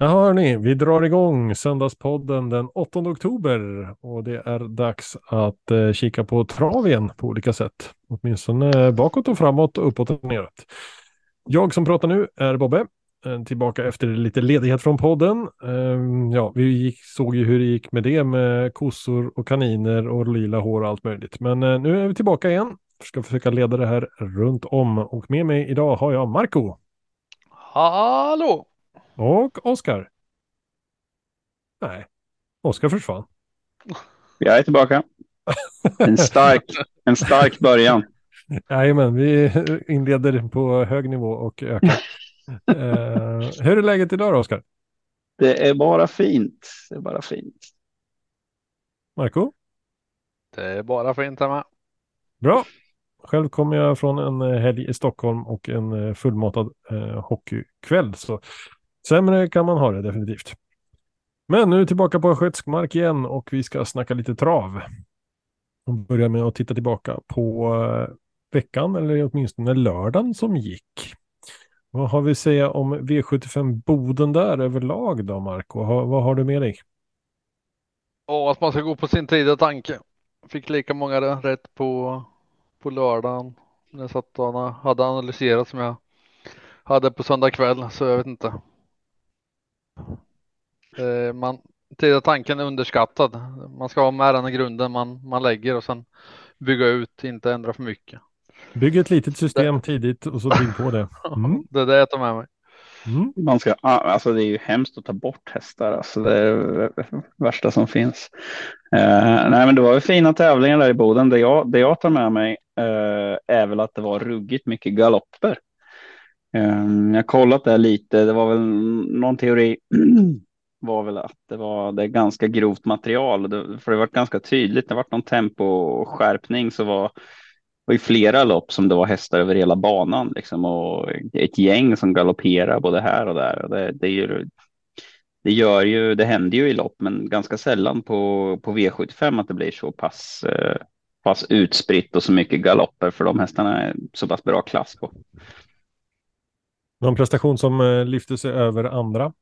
Jaha hörni, vi drar igång söndagspodden den 8 oktober och det är dags att eh, kika på trav igen på olika sätt. Åtminstone bakåt och framåt och uppåt och neråt. Jag som pratar nu är Bobbe, eh, tillbaka efter lite ledighet från podden. Eh, ja, vi gick, såg ju hur det gick med det med kossor och kaniner och lila hår och allt möjligt. Men eh, nu är vi tillbaka igen. Ska försöka leda det här runt om och med mig idag har jag Marco. Hallå! Och Oskar. Nej, Oskar försvann. Jag är tillbaka. En stark, en stark början. Jajamän, vi inleder på hög nivå och ökar. uh, hur är läget idag då, Oskar? Det är bara fint. Det är bara fint. Marco? Det är bara fint hemma. Bra. Själv kommer jag från en eh, helg i Stockholm och en eh, fullmatad eh, hockeykväll. Så Sämre kan man ha det definitivt. Men nu tillbaka på skötsk mark igen och vi ska snacka lite trav. Och börja med att titta tillbaka på eh, veckan eller åtminstone lördagen som gick. Vad har vi att säga om V75 Boden där överlag då Marco? Vad har du med dig? Ja, att man ska gå på sin tid och tanke. Fick lika många rätt på, på lördagen. Jag satt och hade analyserat som jag hade på söndag kväll så jag vet inte. Eh, man, tredje tanken är underskattad. Man ska ha med den i grunden man, man lägger och sen bygga ut, inte ändra för mycket. Bygg ett litet system det... tidigt och så bygg på det. Mm. det är det jag tar med mig. Mm. Man ska, alltså det är ju hemskt att ta bort hästar, alltså det är det värsta som finns. Uh, nej, men det var ju fina tävlingar där i Boden. Det jag, det jag tar med mig Eh, är väl att det var ruggigt mycket galopper. Ehm, jag har kollat det lite. Det var väl någon teori var väl att det var det ganska grovt material. Det, för det var ganska tydligt. Det var någon temposkärpning så var det i flera lopp som det var hästar över hela banan liksom och ett gäng som galopperar både här och där. Och det, det, är ju, det gör ju, det händer ju i lopp, men ganska sällan på, på V75 att det blir så pass, eh, pass utspritt och så mycket galopper för de hästarna är så pass bra klass på. Någon prestation som eh, lyfter sig över andra?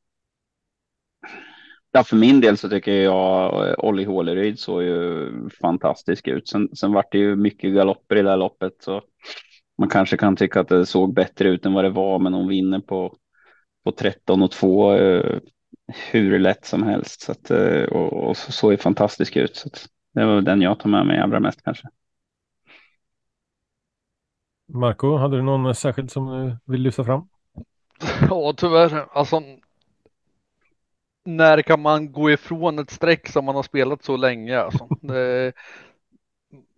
Ja, för min del så tycker jag Olli Håleryd såg ju fantastisk ut. Sen, sen vart det ju mycket galopper i det här loppet så man kanske kan tycka att det såg bättre ut än vad det var, men hon vinner på, på 13 och 2 eh, hur lätt som helst. Så att, eh, och, och så såg ju fantastisk ut. Så det var den jag tar med mig allra mest kanske. Marco, hade du någon särskild som du vill lyfta fram? Ja, tyvärr. Alltså, när kan man gå ifrån ett streck som man har spelat så länge? Alltså? Det,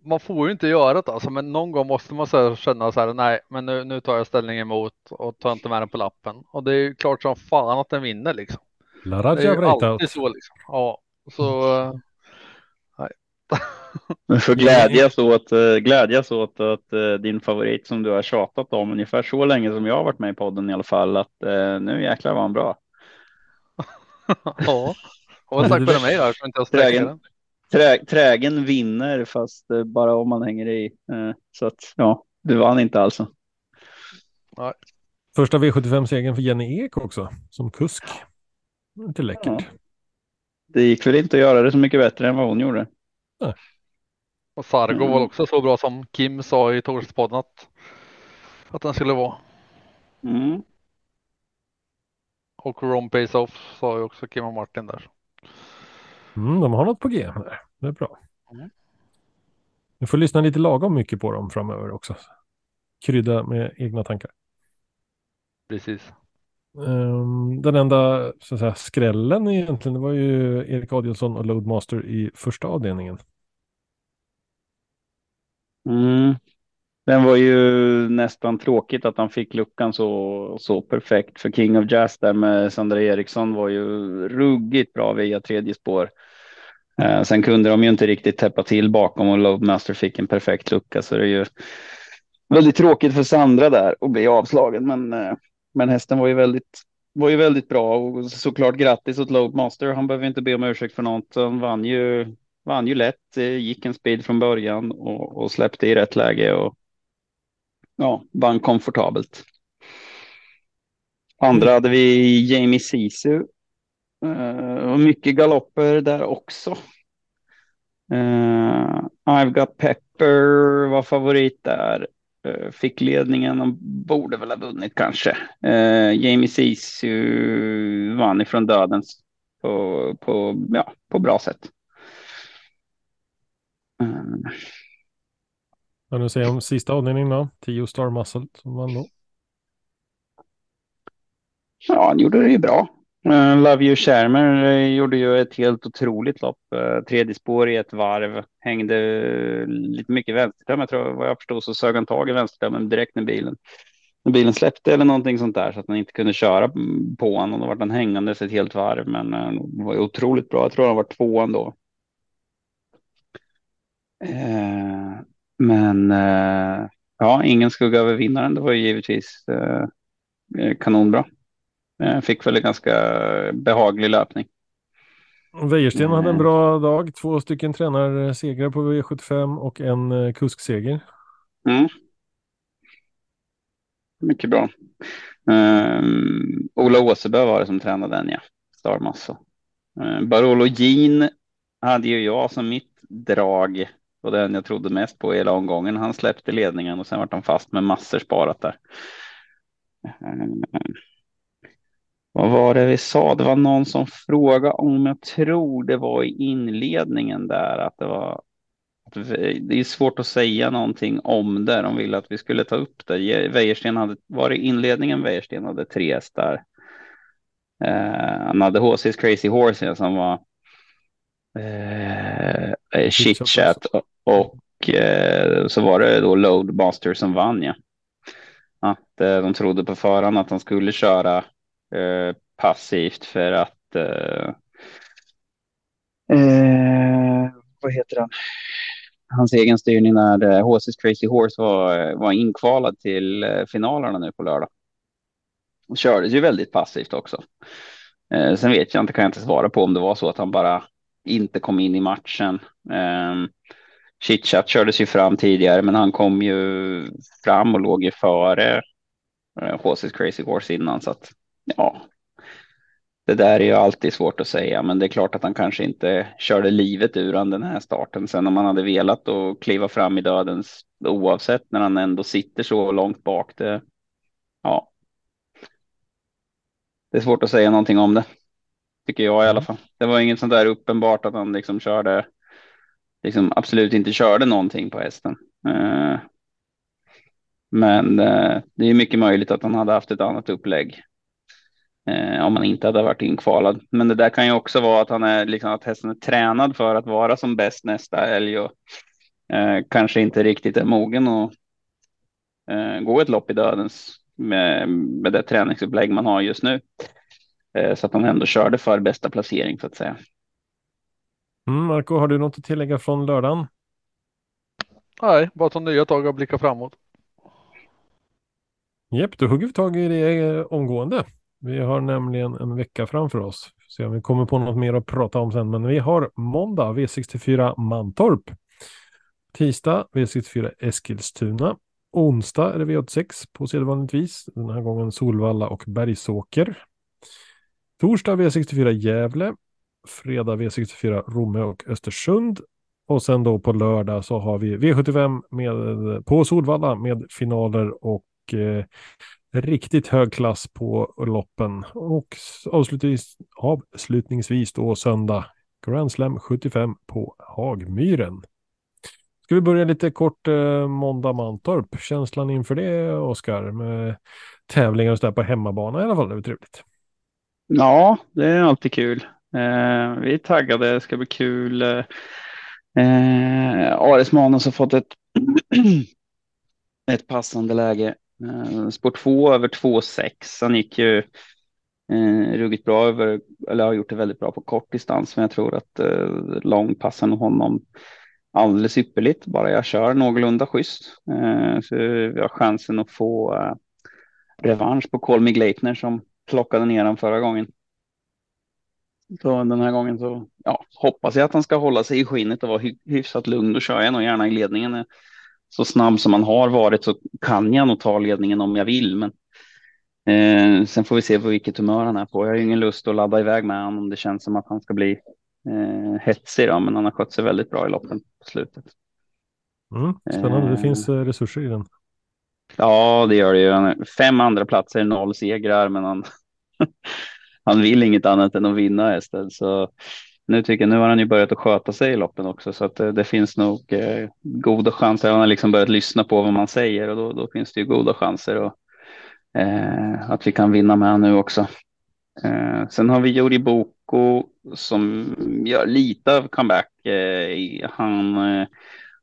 man får ju inte göra det alltså, men någon gång måste man så känna så här, nej, men nu, nu tar jag ställning emot och tar inte med den på lappen. Och det är ju klart som fan att den vinner liksom. La det är ju alltid så liksom. Ja, så. Du får glädjas åt, eh, glädjas åt att uh, din favorit som du har tjatat om ungefär så länge som jag har varit med i podden i alla fall, att uh, nu jäklar var han bra ja, och tack vare mig då, inte trägen, trä, trägen vinner fast eh, bara om man hänger i. Eh, så att ja, du vann inte alltså. Nej. Första V75-segern för Jenny Ek också som kusk. Inte läckert. Ja. Det gick väl inte att göra det så mycket bättre än vad hon gjorde. Nej. Och Fargo mm. var också så bra som Kim sa i torspodden att, att den skulle vara. Mm. Och Ron Pace Off sa ju också Kim och Martin där. Mm, de har något på G. Det är bra. Mm. Du får lyssna lite lagom mycket på dem framöver också. Krydda med egna tankar. Precis. Um, den enda så att säga, skrällen egentligen det var ju Erik Adielsson och Loadmaster i första avdelningen. Mm. Den var ju nästan tråkigt att han fick luckan så, så perfekt. För King of Jazz där med Sandra Eriksson var ju ruggigt bra via tredje spår. Eh, sen kunde de ju inte riktigt täppa till bakom och Loadmaster fick en perfekt lucka så det är ju väldigt tråkigt för Sandra där att bli avslagen. Men, eh, men hästen var ju väldigt var ju väldigt bra och såklart grattis åt Loadmaster. Han behöver inte be om ursäkt för något. Han vann ju, vann ju lätt, eh, gick en speed från början och, och släppte i rätt läge och ja, vann komfortabelt. Andra hade vi Jamie Sisu. Uh, och mycket galopper där också. Uh, I've got Pepper var favorit där. Uh, fick ledningen och borde väl ha vunnit kanske. Jamie Sisu vann ifrån dödens på, på, ja, på bra sätt. Vad du säger om sista avdelningen då? Tio Star Muscle som vann då. Ja, han gjorde det ju bra. Uh, Love You Shermer uh, gjorde ju ett helt otroligt lopp. Uh, tredje spår i ett varv. Hängde lite mycket vänstertöm. Jag tror vad jag förstod så sög han tag i vänstertömmen direkt när bilen, när bilen släppte eller någonting sånt där så att han inte kunde köra på honom. Och då var han hängandes ett helt varv. Men det var ju otroligt bra. Jag tror han var tvåan då. Men ja, ingen skugga över vinnaren. Det var ju givetvis kanonbra. Eh, fick väl en ganska behaglig löpning. Wäjersten hade en eh. bra dag. Två stycken tränarsegrar på V75 och en eh, kuskseger. Mm. Mycket bra. Um, Ola Åsebö var det som tränade den, ja. Starmassa. Uh, Barolo Jean hade ju jag som mitt drag och den jag trodde mest på hela omgången. Han släppte ledningen och sen vart han fast med massor sparat där. Eh, vad var det vi sa? Det var någon som frågade om jag tror det var i inledningen där att det var. det är svårt att säga någonting om det. De ville att vi skulle ta upp det. Wäjersten hade var det inledningen. Wäjersten hade tre hästar. Eh, han hade HC's Crazy Horse som var eh, chitchat och, och eh, så var det då Loadmaster som vann. Ja. Att eh, de trodde på förhand att han skulle köra Eh, passivt för att eh, eh, vad heter han? Hans egen styrning när HC's Crazy Horse var, var inkvalad till finalerna nu på lördag. Och kördes ju väldigt passivt också. Eh, sen vet jag inte, kan jag inte svara på om det var så att han bara inte kom in i matchen. Eh, Chitchat kördes ju fram tidigare, men han kom ju fram och låg ju före eh, HC's Crazy Horse innan. Så att ja, det där är ju alltid svårt att säga, men det är klart att han kanske inte körde livet ur han den här starten. Sen om han hade velat och kliva fram i dödens oavsett när han ändå sitter så långt bak. Det, ja. Det är svårt att säga någonting om det. Tycker jag i alla fall. Det var inget sånt där uppenbart att han liksom körde, liksom absolut inte körde någonting på hästen. Eh, men eh, det är mycket möjligt att han hade haft ett annat upplägg eh, om han inte hade varit inkvalad. Men det där kan ju också vara att han är liksom att hästen är tränad för att vara som bäst nästa helg och eh, kanske inte riktigt är mogen att eh, gå ett lopp i dödens med, med det träningsupplägg man har just nu. Eh, så att han ändå körde för bästa placering så att säga. Mm, Marco, har du något att tillägga från lördagen? Nej, bara ta nya tag och blicka framåt. Japp, då hugger vi tag i det omgående. Vi har nämligen en vecka framför oss. Se om vi kommer på något mer att prata om sen. Men vi har måndag V64 Mantorp. Tisdag V64 Eskilstuna. Onsdag är det V86 på sedvanligt vis. Den här gången Solvalla och Bergsåker. Torsdag V64 Gävle. Fredag V64 Romme och Östersund. Och sen då på lördag så har vi V75 med, på Solvalla med finaler och eh, riktigt hög klass på loppen. Och avslutningsvis, avslutningsvis då söndag Grand Slam 75 på Hagmyren. Ska vi börja lite kort eh, måndag Mantorp. Känslan inför det Oskar med tävlingar och sådär på hemmabana i alla fall. Det är trevligt. Ja, det är alltid kul. Eh, vi är taggade. Det ska bli kul. Eh, Ares Manus har fått ett, ett passande läge Eh, spår 2 över 2,6. Han gick ju eh, ruggigt bra över, eller har gjort det väldigt bra på kort distans, men jag tror att eh, lång passar nog honom alldeles ypperligt, bara jag kör någorlunda schysst. Eh, så vi har chansen att få eh, revansch på Colmy Gleitner som plockade ner honom förra gången. Så den här gången så ja, hoppas jag att han ska hålla sig i skinnet och vara hy hyfsat lugn. Då kör jag nog gärna i ledningen så snabb som han har varit så kan jag nog ta ledningen om jag vill. Men eh, sen får vi se på vilket humör han är på. Jag har ju ingen lust att ladda iväg med honom om det känns som att han ska bli eh, hetsig. Då, men han har skött sig väldigt bra i loppen på slutet. Mm, spännande, det finns eh, resurser i den. Ja, det gör det ju. Fem andra platser, noll segrar, men han, han vill inget annat än att vinna hästen. Så nu tycker jag, nu har han ju börjat att sköta sig i loppen också, så att det, det finns nog eh, goda chanser. Han har liksom börjat lyssna på vad man säger och då, då finns det ju goda chanser och, eh, att vi kan vinna med honom nu också. Eh, sen har vi Jori Boko som gör lite av comeback. Eh, han eh,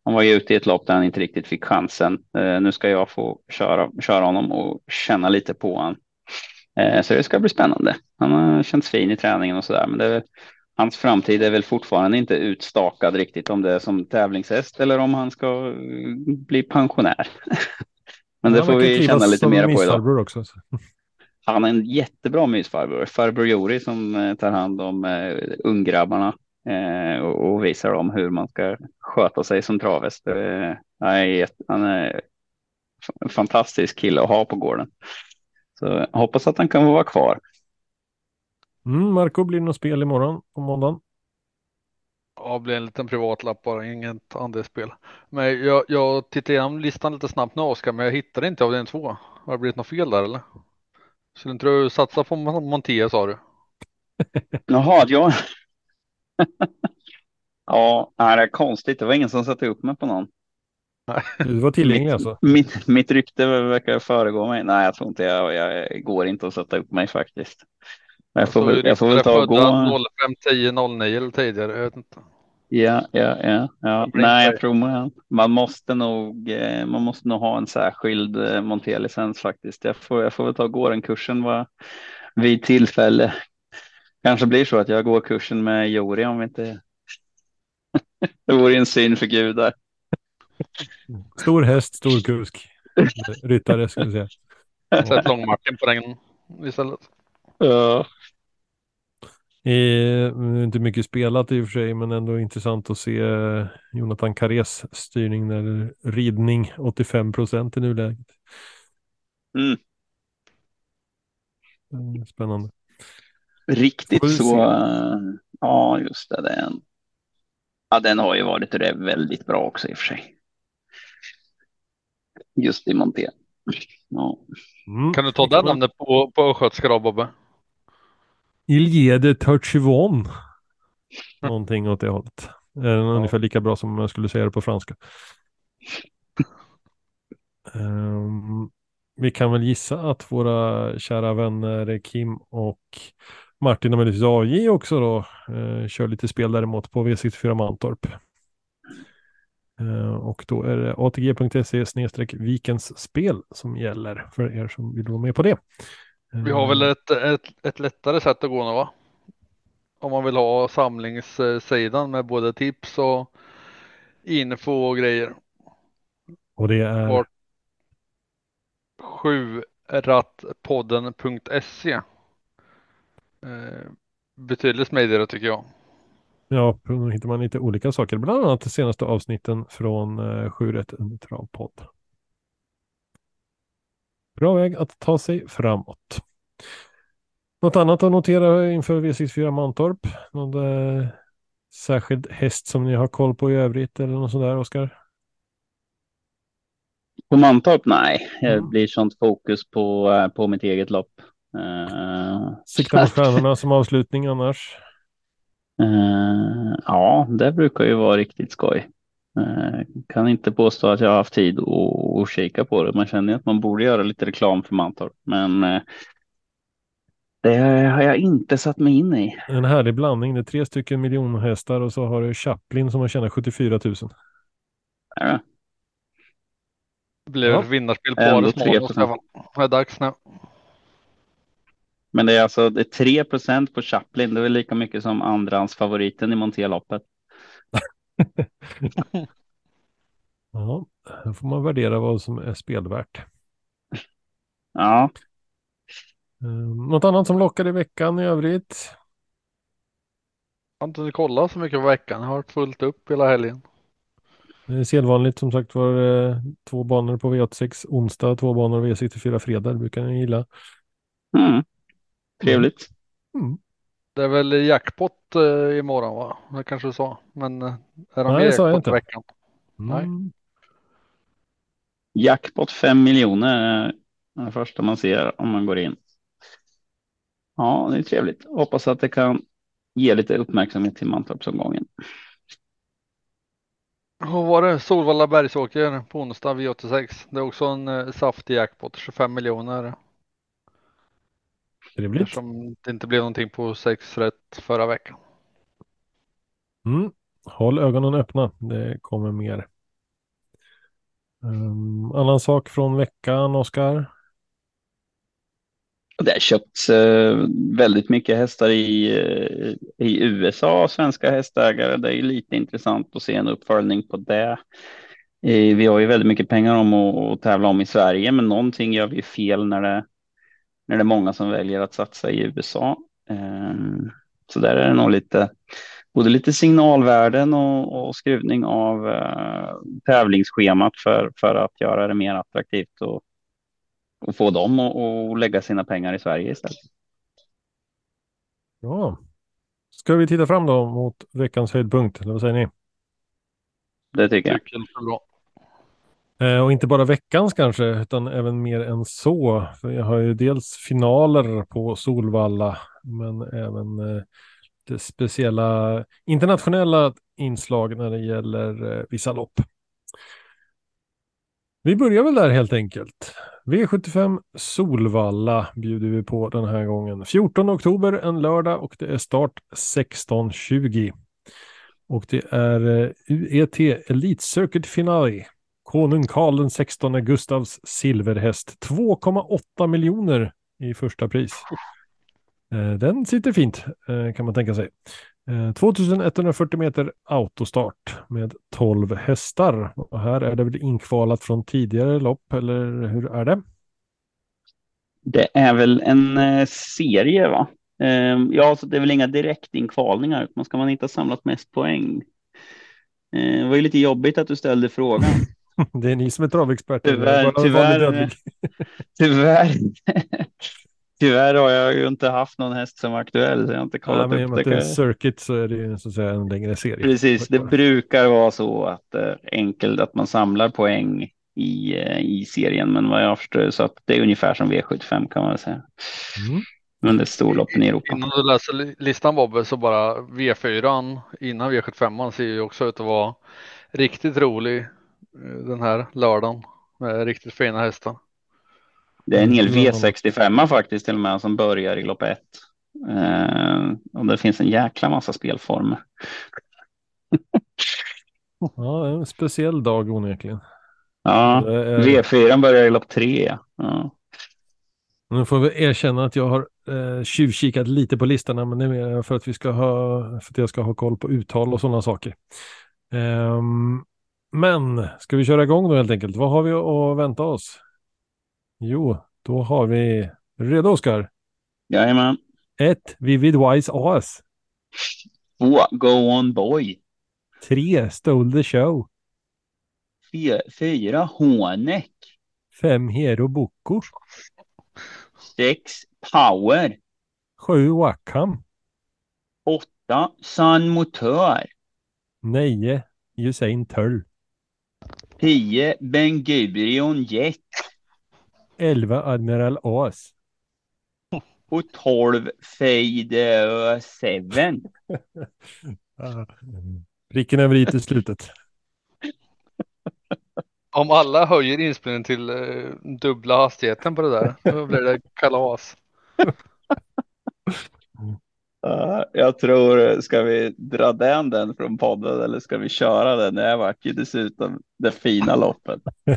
han var ju ute i ett lopp där han inte riktigt fick chansen. Eh, nu ska jag få köra, köra honom och känna lite på honom. Eh, så det ska bli spännande. Han har känts fin i träningen och så där, men det, hans framtid är väl fortfarande inte utstakad riktigt om det är som tävlingshäst eller om han ska eh, bli pensionär. men det får vi känna lite mer på idag. Också. Han är en jättebra mysfarbror, farbror Jori som eh, tar hand om uh, unggrabbarna eh, och, och, visar dem hur man ska sköta sig som travhäst. Eh, han är en fantastisk kille att ha på gården. Så jag hoppas att han kan vara kvar. Mm, Marco, blir det något spel imorgon på måndagen? Ja, det blir en liten privatlapp bara, inget andelsspel. Men jag, jag tittar igenom listan lite snabbt nu Oskar, men jag hittar inte av den två. Har det blivit något fel där eller? Skulle inte du satsa på Montia sa du? Jaha, jag, ja, det är konstigt. Det var ingen som satte upp mig på någon. Du var tillgänglig alltså? Mitt, mitt rykte verkar föregå mig. Nej, jag tror inte jag, jag går inte att sätta upp mig faktiskt. Jag får, väl, jag får väl ta och gå. 05, 10, 09 eller tidigare. Jag vet inte. Ja, ja, ja. ja. Nej, jag tror man, man måste nog. Eh, man måste nog ha en särskild eh, monterlicens faktiskt. Jag får, jag får väl ta och gå den kursen var, vid tillfälle kanske blir så att jag går kursen med Jori om vi inte. det vore en syn för gudar. Stor häst, stor kusk. Ryttare skulle jag säga. Sätt långmarken på den istället. Ja. Eh, inte mycket spelat i och för sig, men ändå intressant att se Jonathan Kares styrning eller ridning 85 procent i nuläget. Mm. Spännande. Riktigt så. Ja, just det. Den. Ja, den har ju varit väldigt bra också i och för sig. Just i Monté. Ja. Mm. Kan du ta det namnet på, på östgötska då, Bobbe? Iljede Turchivon. Någonting åt det hållet. Eh, ja. Ungefär lika bra som jag skulle säga det på franska. um, vi kan väl gissa att våra kära vänner Kim och Martin och möjligtvis AJ också då eh, kör lite spel däremot på V64 Mantorp. Eh, och då är det atg.se snedstreck vikens spel som gäller för er som vill vara med på det. Eh, Vi har väl ett, ett, ett lättare sätt att gå nu va? Om man vill ha samlingssidan med både tips och info och grejer. Och det är? 7rattpodden.se Eh, betydligt smidigare tycker jag. Ja, då hittar man lite olika saker, bland annat de senaste avsnitten från eh, 7 rätt en travpodd. Bra väg att ta sig framåt. Något annat att notera inför V64 Mantorp? Någon eh, särskild häst som ni har koll på i övrigt eller något sådär, Oskar? På Mantorp? Nej, det mm. blir sånt fokus på, eh, på mitt eget lopp. Uh, Sikta på stjärnorna som avslutning annars? Uh, ja, det brukar ju vara riktigt skoj. Uh, kan inte påstå att jag har haft tid att, att kika på det. Man känner att man borde göra lite reklam för Mantorp, men uh, det har jag inte satt mig in i. En härlig blandning. Det är tre stycken miljonhästar och så har du Chaplin som har tjänat 74 000. Ja. Det blir ja. vinnarspel på årets mål. Det är dags nu. Men det är alltså det är 3 procent på Chaplin. Det är lika mycket som andrahandsfavoriten i Monteloppet. ja, då får man värdera vad som är spelvärt. Ja. Ehm, något annat som lockar i veckan i övrigt? Jag har inte kollat så mycket på veckan. Jag har varit fullt upp hela helgen. Det är sedvanligt som sagt var eh, två banor på V86 onsdag, två banor V64 fredag. Det brukar ni gilla. Mm. Trevligt. Mm. Det är väl jackpot eh, imorgon va? Det kanske du sa. Men eh, är de Nej, med det sa jag jackpot inte. i veckan? Nej. Mm. Jackpot 5 miljoner är det första man ser om man går in. Ja, det är trevligt. Hoppas att det kan ge lite uppmärksamhet till Mantorpsomgången. Och var det Solvalla Bergsåker på onsdag V86. Det är också en eh, saftig jackpot, 25 miljoner. Trevligt. Eftersom det inte blev någonting på 6 rätt förra veckan. Mm. Håll ögonen öppna. Det kommer mer. Um, annan sak från veckan, Oskar? Det har köpts eh, väldigt mycket hästar i, eh, i USA, svenska hästägare. Det är ju lite intressant att se en uppföljning på det. Eh, vi har ju väldigt mycket pengar om att, att tävla om i Sverige, men någonting gör vi fel när det, när det är många som väljer att satsa i USA. Eh, så där är det nog lite, både lite signalvärden och, och skruvning av eh, tävlingsschemat för, för att göra det mer attraktivt och, och få dem att lägga sina pengar i Sverige istället. Ja. Ska vi titta fram då mot veckans höjdpunkt? Eller vad säger ni? Det tycker jag. Tycker det är bra. Eh, och inte bara veckans kanske, utan även mer än så. För jag har ju dels finaler på Solvalla, men även eh, det speciella internationella inslag när det gäller eh, vissa lopp. Vi börjar väl där helt enkelt. V75 Solvalla bjuder vi på den här gången. 14 oktober, en lördag och det är start 16.20. Och det är UET Elite Circuit Finale. Konung Karl den 16 Gustavs silverhäst. 2,8 miljoner i första pris. Eh, den sitter fint eh, kan man tänka sig. Eh, 2140 meter autostart med 12 hästar. Och här är det väl inkvalat från tidigare lopp eller hur är det? Det är väl en serie va? Ehm, ja, så det är väl inga direktinkvalningar. utan ska man inte ha samlat mest poäng? Det var ju lite jobbigt att du ställde frågan. Det är ni som är travexperter. Tyvärr, tyvärr. Tyvärr. Tyvärr har jag ju inte haft någon häst som är aktuell. Så jag har inte kollat men i och upp det är det. en circuit så är det ju så att säga en längre serie. Precis, det brukar vara så att eh, enkelt att man samlar poäng i, eh, i serien. Men vad jag förstår så att det är ungefär som V75 kan man säga. Mm. Men det är storloppen i Europa. Innan du läser li- listan Bobbe så bara V4 innan V75 ser ju också ut att vara riktigt rolig den här lördagen med riktigt fina hästar. Det är en hel Mm. V65 faktiskt till och med som börjar i lopp ett. Eh, och det finns en jäkla massa spelformer. Ja, en speciell dag onekligen. Ja, är- V4 börjar i lopp tre. Ja. Nu får vi erkänna att jag har eh, tjuvkikat lite på listorna, men det är mer för att vi ska ha, för att jag ska ha koll på uttal och sådana saker. Ehm, men ska vi köra igång då helt enkelt? Vad har vi att vänta oss? Jo, då har vi redo Oskar. Jajamän. Ett Vivid Wise AS. Två, Go On Boy. Tre Stole the Show. Fyra, fyra Honeck. Fem Hero Boko. Sex Power. Sju Wackham. Åtta Sun Motör. Nio Usain Tull. Tio Ben Gurion Jet. Elva Admiral As. Och tolv Fade Seven. Ah, Pricken över i till slutet. Om alla höjer inspelningen till eh, dubbla hastigheten på det där, då blir det kalas. Uh, jag tror, ska vi dra den, den från podden eller ska vi köra den? Det vart ju dessutom det fina loppet.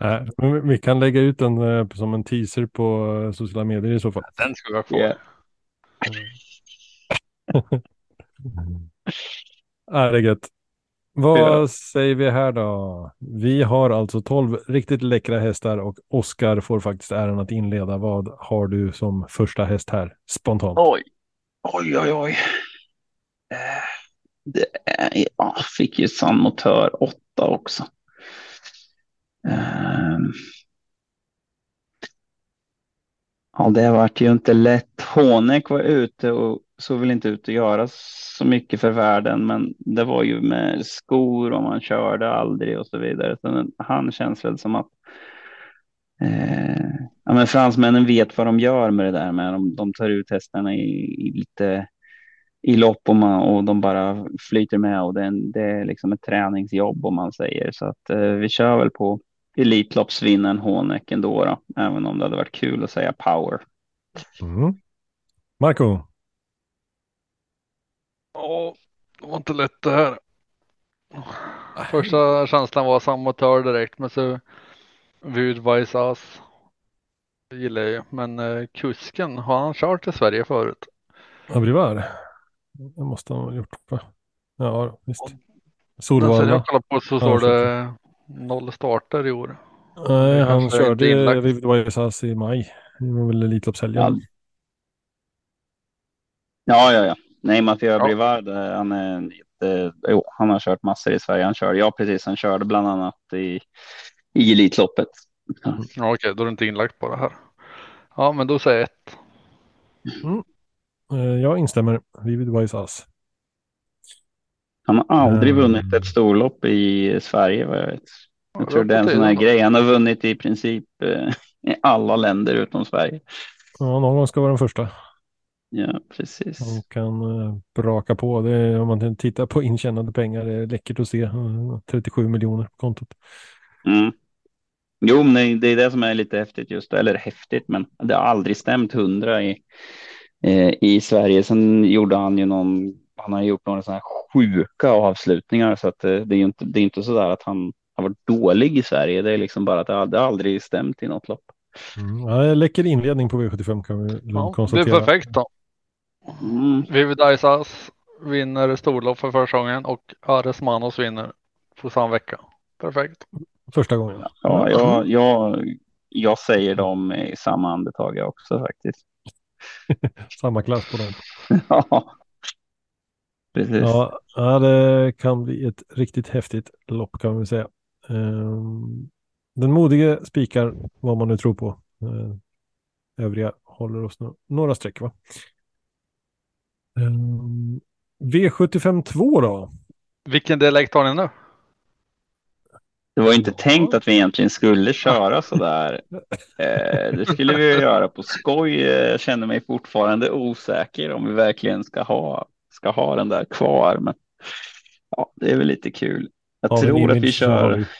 Nej, men vi- kan lägga ut den eh, som en teaser på eh, sociala medier i så fall. Den ska vi ha kvar. Ja. Det är gött. Vad Ja. säger vi här då? Vi har alltså 12 riktigt läckra hästar och Oskar får faktiskt äran att inleda. Vad har du som första häst här spontant? Oj, oj, oj, oj. Eh, det är, ja, fick ju San motör 8 också. Ehm. Ja, det vart ju inte lätt. Honek var ute och såg väl inte ut att göra så mycket för världen, men det var ju med skor och man körde aldrig och så vidare. Så han känns väl som att eh, ja, men fransmännen vet vad de gör med det där med de, de tar ut hästarna i, i lite i lopp och, man, och de bara flyter med och det är, en, det är liksom ett träningsjobb om man säger så att eh, vi kör väl på Elitloppsvinnaren Honek ändå då, även om det hade varit kul att säga power. Mm. Marco? Ja, det var inte lätt det här. Första känslan var samotör direkt men så Vudvaisas gillar jag ju men eh, kusken har han kört i Sverige förut? Abrivar? Det måste han ha gjort va? Ja visst. Solvalla? jag kollade på så står det noll starter i år. Nej, han körde. Vivvaisas i maj. Det var väl Elitloppshelgen. Ja, ja, ja. Nej, Mathieu Ja. Brivard, eh, han, är en jätte, jo, han har kört massor i Sverige. Han körde, ja precis, han körde bland annat i, i Elitloppet. Ja, okej, då är det inte inlagt på det här. Ja, men då säger jag ett. Eh, Jag instämmer. Vivvaisas. Han har aldrig Mm. vunnit ett storlopp i Sverige vad jag vet. Ja, Jag tror det är en sån här grej. Han har vunnit i princip eh, i alla länder utom Sverige. Ja, någon gång ska vara den första. Ja, precis. Han kan braka på. Det är, om man tittar på intjänade pengar. Det är läckert att se. Eh, 37 miljoner på kontot. Mm. Jo, men det- det är det som är lite häftigt just, eller häftigt, men det har aldrig stämt hundra i, eh, i Sverige. Sen gjorde han ju någon, han har gjort några sådana här sjuka avslutningar så att eh, det är ju inte, det är inte så där att han har varit dålig i Sverige. Det är liksom bara att det har, det har aldrig stämt i något lopp. Mm. Ja, läcker inledning på V75 kan vi Ja, det konstatera. är perfekt då. Mm. Vivid Aisas vinner storlopp för första gången och Ares Manos vinner på samma vecka. Perfekt. Första gången. Ja, jag, jag, jag säger dem i samma andetag jag också faktiskt. Samma klass på dem. Ja, precis. Ja, det kan bli ett riktigt häftigt lopp kan vi säga. Ehm, Den modige spikar vad man nu tror på. Ehm, Övriga håller oss nå- några streck va. Ehm, V75 2 då? Vilken dialekt har ni nu? Det var inte Ja. tänkt att vi egentligen skulle köra så där. Eh, det skulle vi göra på skoj. Jag känner mig fortfarande osäker om vi verkligen ska ha, ska ha den där kvar. Men ja, det är väl lite kul. Jag en tror att vi kör.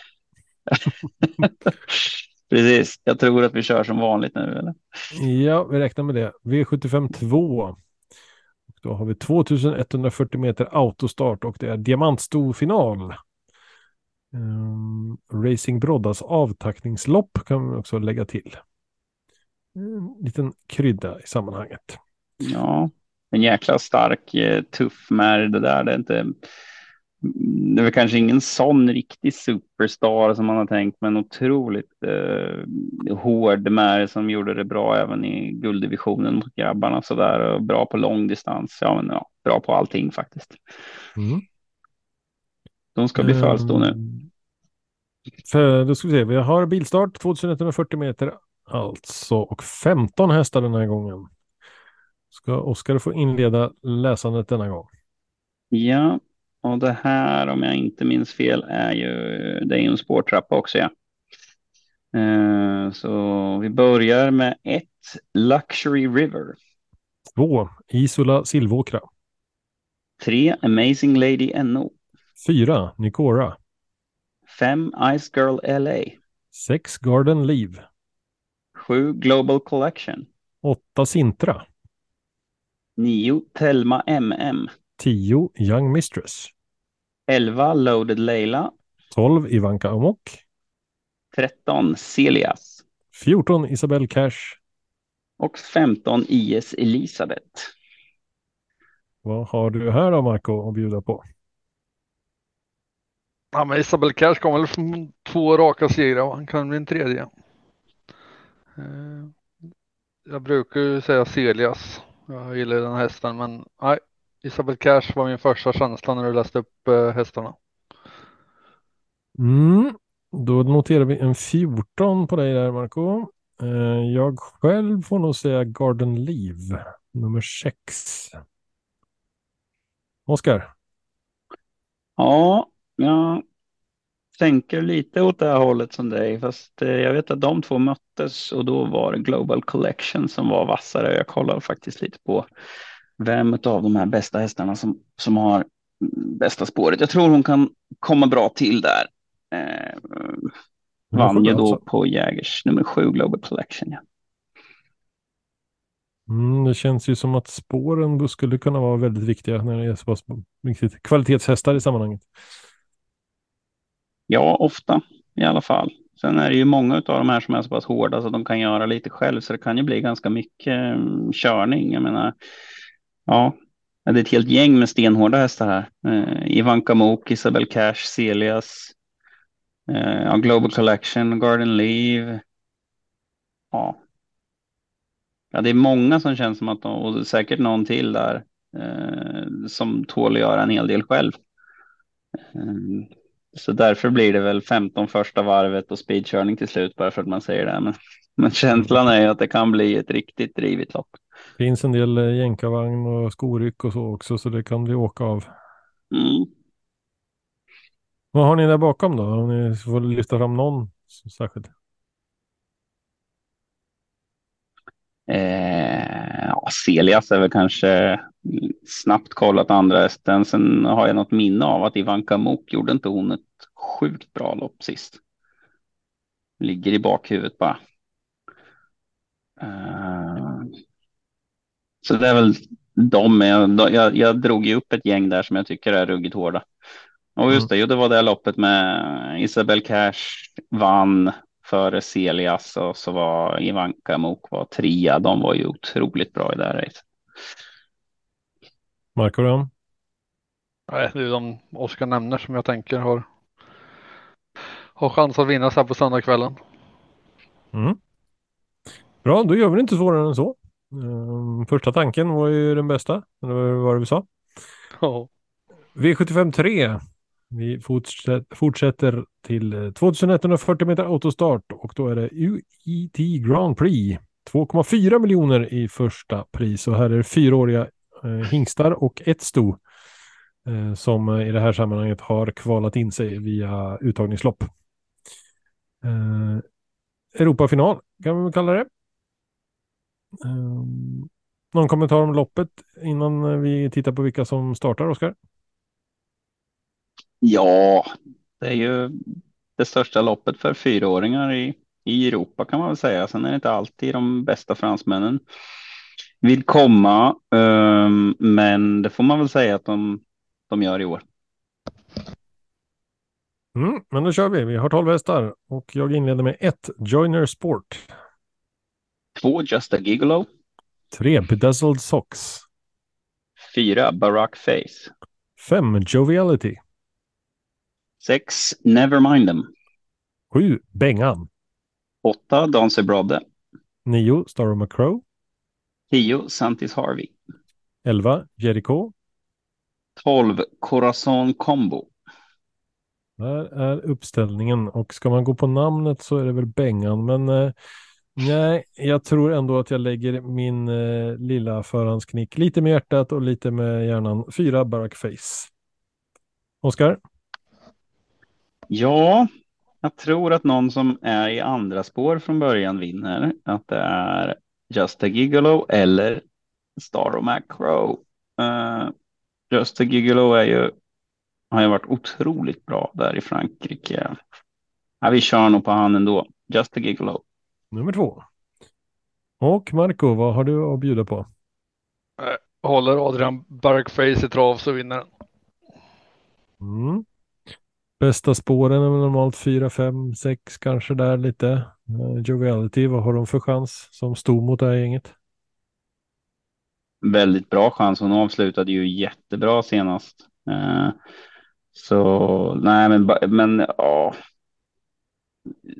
Precis, jag tror att vi kör som vanligt nu. Eller? Ja, vi räknar med det. V75 2. Och Då har vi 2140 meter autostart och det är diamantstorfinal. Um, Racing Broddas avtackningslopp kan vi också lägga till. En liten krydda i sammanhanget. Ja, en jäkla stark, eh, tuff märg det där. Det är inte. Det är väl kanske ingen sån riktig superstar som man har tänkt, men otroligt eh, hård märg som gjorde det bra även i gulddivisionen mot grabbarna så där och bra på lång distans. Ja, men ja, bra på allting faktiskt. Mm. De ska bli nu. Ehm, För då ska vi se, vi har bilstart 2140 meter alltså och 15 hästar den här gången. Ska Oskar få inleda läsandet denna gång? Ja, och det här om jag inte minns fel är ju, det är ju en spårtrappa också ja. Eh, så vi börjar med ett Luxury River. Två, Isola Silvåkra. Tre Amazing Lady NO. Fyra, Nicora. Fem Ice Girl LA. Sex, Garden Leave. Sju Global Collection. Åtta, Sintra. Nio Telma MM. Tio, Young Mistress. Elva Loaded Leila. Tolv, Ivanka Amok. Tretton Celias. 14, Isabelle Cash. Och 15 IS Elisabeth. Vad har du här då, Marco, att bjuda på? Ja, men Isabel Cash kom väl från två raka segrar. va? Han kan bli en tredje. Eh, Jag brukar ju säga Celias. Jag gillar den hästen, men nej. Isabel Cash var min första känsla när du läste upp eh, hästarna. Mm. Då noterar vi en 14 på dig där Marco. Eh, jag själv får nog säga Garden Leave, nummer 6. Oskar? Ja, jag tänker lite åt det här hållet som dig, fast eh, jag vet att de två möttes och då var det Global Collection som var vassare. Jag kollar faktiskt lite på vem av de här bästa hästarna som, som har bästa spåret. Jag tror hon kan komma bra till där. Eh, vann ju då alltså. på Jägers nummer sju Global Collection. Ja. Mm, det känns ju som att spåren skulle kunna vara väldigt viktiga när det är så pass kvalitetshästar i sammanhanget. Ja, ofta i alla fall. Sen är det ju många av de här som är så pass hårda så att de kan göra lite själv, så det kan ju bli ganska mycket mm, körning. Jag menar, ja, det är ett helt gäng med stenhårda hästar här. Eh, Ivanka Mok, Isabel Cash, Celias, eh, Global Collection, Garden Leave. Ja. ja, det är många som känns som att de, och säkert någon till där, eh, som tål att göra en hel del själv. Eh, så därför blir det väl 15 första varvet och speedkörning till slut bara för att man säger det. Men, men känslan är att det kan bli ett riktigt drivigt lopp. Det finns en del eh, jänkarvagn och skoryck och så också så det kan bli åka av. Mm. Vad har ni där bakom då? Om ni får lyfta fram någon särskilt. Eh, ja, Celias är väl kanske snabbt kollat andra hästen. Sen har jag något minne av att Ivanka Mok gjorde inte hon ett sjukt bra lopp sist. Ligger i bakhuvudet bara. Uh, så det är väl de. Jag, jag, jag drog ju upp ett gäng där som jag tycker är ruggigt hårda. Och just mm. det, jo, det var det loppet med Isabel Cash vann före Celias och så var Ivanka Mok var trea. De var ju otroligt bra i det här racet. Marco då? Nej, det är de Oskar nämner som jag tänker har, har chans att vinna här på söndagskvällen. Mm. Bra, då gör vi det inte svårare än så. Um, första tanken var ju den bästa, eller vad var det vi sa? Ja. V75 3. Vi fortsätter, fortsätter till 2140 meter autostart och då är det UET Grand Prix. 2,4 miljoner i första pris och här är det fyraåriga eh, Eh, hingstar och ett sto eh, som i det här sammanhanget har kvalat in sig via uttagningslopp. Eh, Europafinal kan vi väl kalla det. Någon kommentar om loppet innan vi tittar på vilka som startar, Oskar? Ja, det är ju det största loppet för fyraåringar i, i Europa kan man väl säga. Sen är det inte alltid de bästa fransmännen vill komma, um, men det får man väl säga att de, de gör i år. Mm, men då kör vi. Vi har tolv hästar och jag inleder med ett Joiner Sport. Två Just a Gigolo. Tre Bedazzled Socks. Fyra Barack Face. Fem Joviality. Sex Never Mind Them. Sju Bengan. Åtta Dancer Brodde. Nio Star McCrow. 10. Santis Harvey. 11. Jericho. 12. Corazon Combo. Där är uppställningen och ska man gå på namnet så är det väl Bengan men eh, nej, jag tror ändå att jag lägger min eh, lilla förhandsknick lite med hjärtat och lite med hjärnan. Fyra Barack Face. Oskar? Ja, jag tror att någon som är i andra spår från början vinner. Att det är Just a Gigolo eller Star of Macro. Uh, Just a Gigolo är ju, har ju varit otroligt bra där i Frankrike. Ja, vi kör nog på han ändå. Just a Gigolo. Nummer två. Och Marco, vad har du att bjuda på? Eh, håller Adrian Barkface i trav så vinner han. Mm. Bästa spåren är normalt 4, 5, 6 kanske där lite. Eh, Joviality, vad har de för chans som stod mot det här gänget? Väldigt bra chans. Hon avslutade ju jättebra senast. Eh, så nej, men, men ja.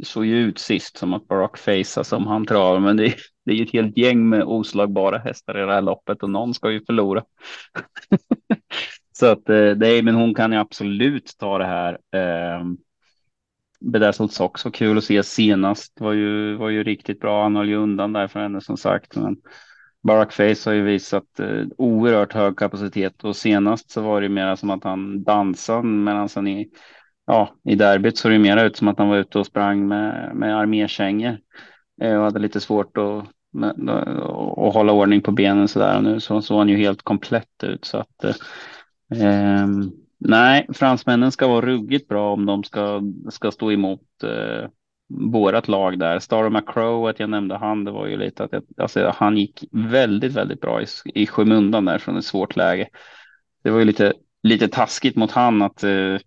såg ju ut sist som att Barack Face som han travar, men det, det är ju ett helt gäng med oslagbara hästar i det här loppet och någon ska ju förlora. Så att eh, nej, men hon kan ju absolut ta det här. Ehm, Bedazzled Socks var kul att se senast. Var ju, var ju riktigt bra. Han höll ju undan där för henne som sagt. Men Barack Face har ju visat eh, oerhört hög kapacitet och senast så var det mera som att han dansade medan han i, ja, i derbyt såg det mera ut som att han var ute och sprang med, med armékängor eh, och hade lite svårt att, med, eh, och hålla ordning på benen så där. Och nu så såg han ju helt komplett ut så att eh, ehm, nej, fransmännen ska vara ruggigt bra om de ska, ska stå emot eh, vårat lag där. Star McCrow, att jag nämnde han, det var ju lite att jag, alltså, han gick väldigt, väldigt bra i, i skymundan där från ett svårt läge. Det var ju lite, lite taskigt mot han att uh,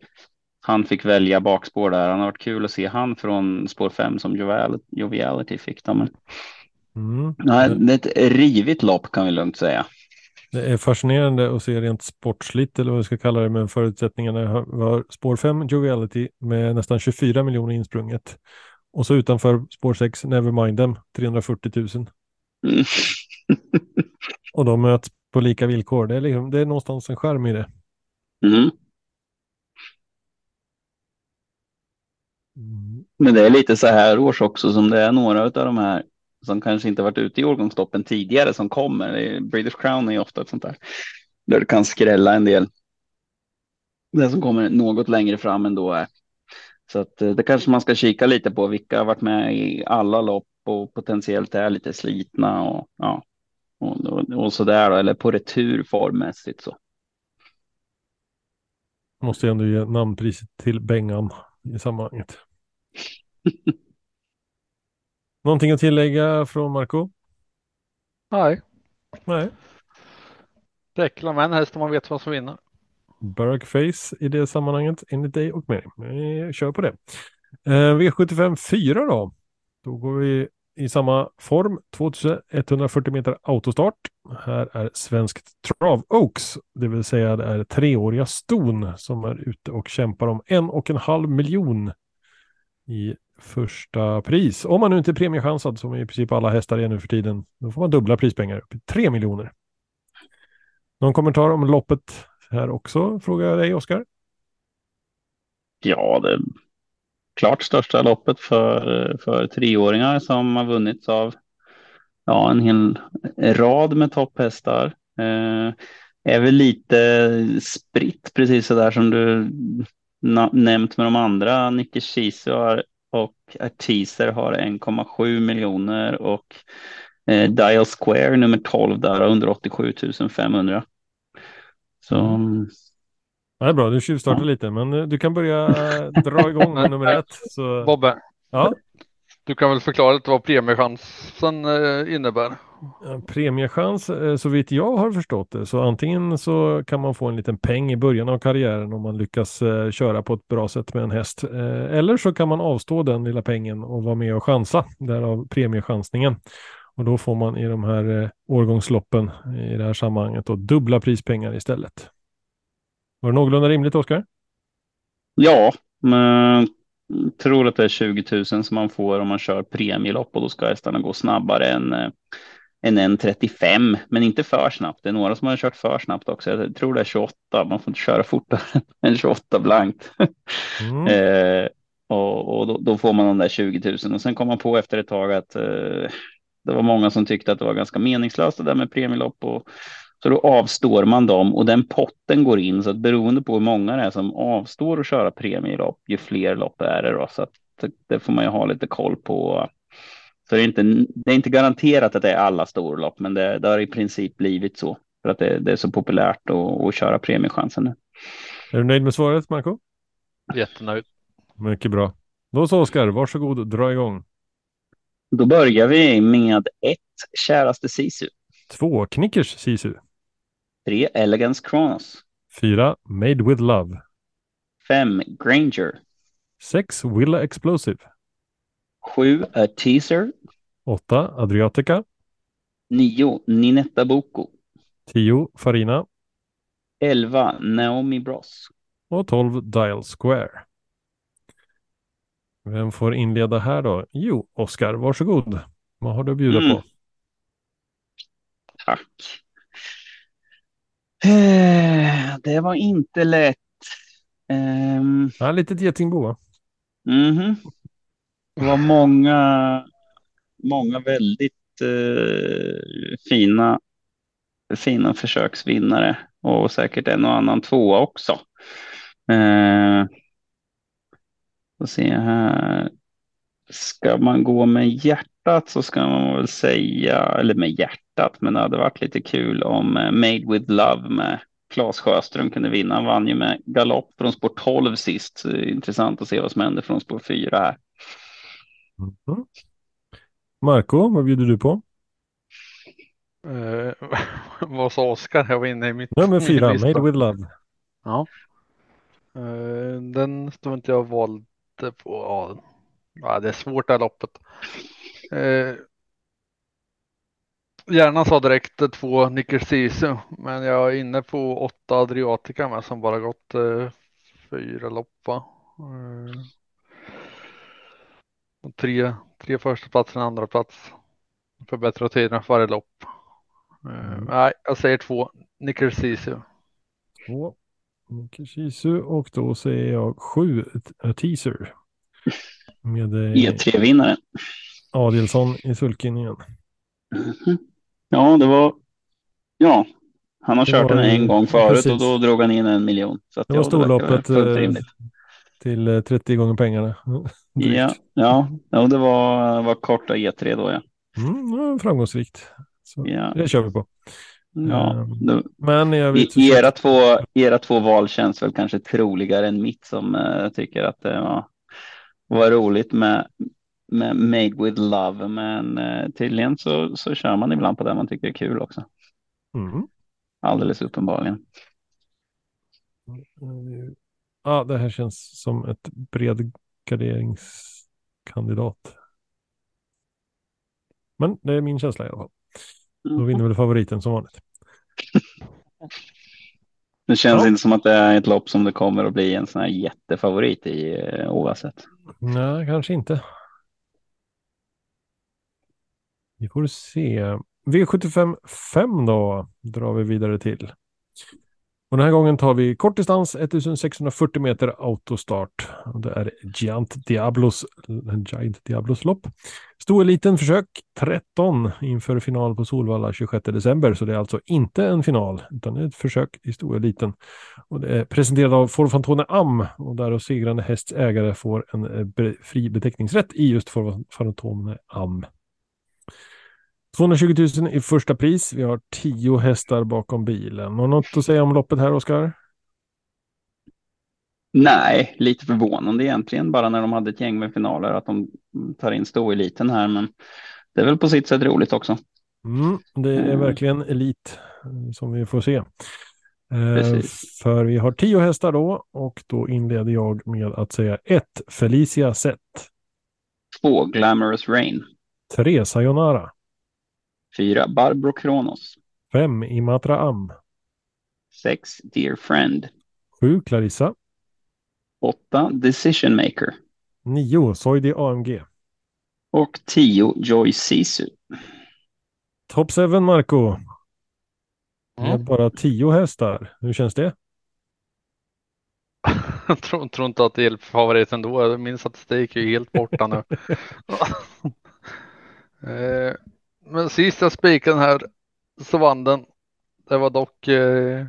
han fick välja bakspår där. Han har varit kul att se han från spår 5 som Joviality, Joviality fick. Då, men... Mm. Nej, det är ett rivigt lopp kan vi lugnt säga. Det är fascinerande att se rent sportsligt eller vad vi ska kalla det med förutsättningarna var spår 5 Joviality med nästan 24 miljoner insprunget. Och så utanför spår 6 Nevermind them 340 000. Mm. och de möts på lika villkor. Det är, liksom, det är någonstans en skärm i det. Mm. Mm. Men det är lite så här års också som det är några av de här som kanske inte varit ute i årgångstoppen tidigare som kommer. British Crown är ofta ett sånt där där det kan skrälla en del. Det som kommer något längre fram ändå är. Så att eh, det kanske man ska kika lite på vilka har varit med i alla lopp och potentiellt är lite slitna och ja, och, och, och så där då, eller på retur formmässigt så. Måste jag ändå ge namnpriset till Bengan i sammanhanget. Någonting att tillägga från Marco? Nej. Nej. Räcker med en häst om man vet vad som vinner. Face i det sammanhanget enligt dig och mig. Vi kör på det. Eh, V75 4 då. Då går vi i samma form. 2140 meter autostart. Här är svenskt Trav Oaks, det vill säga det är treåriga ston som är ute och kämpar om en och en halv miljon i första pris. Om man nu inte är premiechansad som i princip alla hästar är nu för tiden. Då får man dubbla prispengar upp till 3 miljoner. Någon kommentar om loppet här också frågar jag dig Oskar. Ja, det är klart största loppet för, för treåringar som har vunnits av ja, en hel rad med topphästar. Eh, är väl lite spritt precis så där som du nämnt med de andra. Nicke Kiese har och Arteaser har 1,7 miljoner och eh, Dial Square nummer 12 där har 187 500. Så. Mm. Ja, det är bra, du tjuvstartar ja. lite, men eh, du kan börja eh, dra igång nummer ett. Så... Bobbe, ja? du kan väl förklara lite vad premiechansen eh, innebär? Premiechans, eh, så vitt jag har förstått det, så antingen så kan man få en liten peng i början av karriären om man lyckas eh, köra på ett bra sätt med en häst. Eh, eller så kan man avstå den lilla pengen och vara med och chansa, därav premiechansningen. Och då får man i de här årgångsloppen i det här sammanhanget då dubbla prispengar istället. Var det någorlunda rimligt, Oskar? Ja, men tror att det är 20 000 som man får om man kör premielopp och då ska hästarna gå snabbare än en 1.35, men inte för snabbt. Det är några som har kört för snabbt också. Jag tror det är 28. Man får inte köra fortare än 28 blankt. Mm. eh, och, och då, då, får man de där 20 000 och sen kom man på efter ett tag att eh, det var många som tyckte att det var ganska meningslöst det där med premielopp och så då avstår man dem och den potten går in så att beroende på hur många det är som avstår att köra premielopp, ju fler lopp är det då så att det, det får man ju ha lite koll på så det är inte, det är inte garanterat att det är alla storlopp, men det, det har i princip blivit så för att det, det är så populärt att, att köra premiechansen nu. Är du nöjd med svaret, Marco? Jättenöjd. Mycket bra. Då så Oskar, varsågod, dra igång. Då börjar vi med ett käraste Sisu. Två Knickers Sisu. Tre Elegance Kronos. Fyra Made with Love. Fem Granger. Sex Willa Explosive. Sju är Teaser. Åtta Adriatica. Nio Ninetta Boko. Tio Farina. Elva Naomi Bros. Och tolv Dial Square. Vem får inleda här då? Jo, Oskar, varsågod. Vad har du att bjuda Mm. på? Tack. Eh, Det var inte lätt. Ehm, Ja, litet getingbo va? mhm. Det var många, många väldigt eh, fina, fina försöksvinnare och säkert en och annan tvåa också. Eh, och se här. Ska man gå med hjärtat så ska man väl säga, eller med hjärtat, men det hade varit lite kul om eh, Made with Love med Claes Sjöström kunde vinna. Han vann ju med galopp från spår 12 sist. Intressant att se vad som händer från spår 4 här. Mhm. Marco, vad bjuder du på? Eh, vad sa Oskar? Jag var inne i mitt. Nummer fyra. Made with Love. Ja. Eh, den står inte jag valde på. Ja, det är svårt det här loppet. Eh, gärna sa direkt två Nicker Sisu, men jag är inne på åtta Adriatica med som bara gått eh, fyra lopp va? Och tre, tre första plats och en andra plats. Förbättra tiderna för varje lopp. Eh, Mm. Nej, jag säger två Nicker Sisu. Två. Kishisu och då säger jag sju A Teaser. Med eh, E3-vinnaren. Adelsson i sulken igen. Mhm. Ja, det var... Ja, han har Det kört den en gång förut precis. och då drog han in en miljon. Så att, Det var storloppet. Till eh, 30 gånger pengarna. Ja, ja, ja, det var, var korta E3 då ja. Mm, framgångsrikt. Så Ja. det kör vi på. ja Ehm, det, Men jag vet I, era, två, era två val känns väl kanske troligare än mitt som eh, tycker att det var, var roligt med, med Made with Love. Men eh, tydligen så, så kör man ibland på det man tycker är kul också. Mm. Alldeles uppenbarligen. Ja, det här känns som ett bred garderingskandidat. Men det är min känsla i alla fall. Då vinner väl favoriten som vanligt. Det känns Ja. inte som att det är ett lopp som det kommer att bli en sån här jättefavorit i eh, oavsett. Nej, kanske inte. Vi får se. V75 5 då drar vi vidare till. Och den här gången tar vi kort distans 1640 meter autostart. Och Det är Giant Diablos, Giant Diablos lopp. Stoeliten försök 13 inför final på Solvalla 26 december. Så det är alltså inte en final utan ett försök i stoeliten. Och det är presenterat av Forfantone Am och där segrande hästs ägare får en eh, fri beteckningsrätt i just Forfantone Am. 220 000 i första pris. Vi har 10 hästar bakom bilen. Har något att säga om loppet här, Oskar? Nej, lite förvånande egentligen bara när de hade ett gäng med finaler att de tar in stoeliten här. Men det är väl på sitt sätt roligt också. Mm, det är Mm. verkligen elit som vi får se. Eh, Precis. för vi har 10 hästar då och då inleder jag med att säga 1. Felicia Zet. Två Glamorous Rain. 3. Sayonara. Fyra Barbro Kronos. 5. Imatra Am. Sex Dear Friend. 7. Clarissa. Åtta Decision Maker. 9. Soidi AMG. Och tio Joy Sisu. Top 7 Marco. Mm. bara 10 hästar. Hur känns det? Jag tror, tror inte att det är favoriten då. Min statistik är ju helt borta nu. Eh, Men sist jag spikade den här så vann den. Det var dock eh,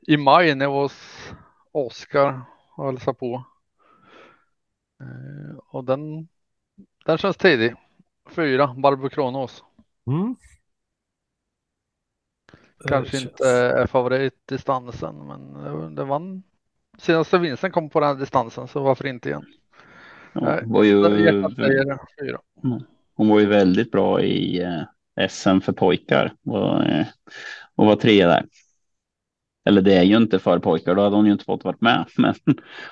i maj när jag var hos Oskar och hälsade på. Eh, Och den, den känns tidig. Fyra, Barbro Kronos. Mm. Kanske Det inte känns- är favoritdistansen men det- vann. Senaste vinsten kom på den här distansen så varför inte igen? Ja, var ju, Hjärtat säger fyra. Hon var ju väldigt bra i eh, SM för pojkar. Och, eh, och var trea där. Eller det är ju inte för pojkar, då hade hon ju inte fått varit med. Men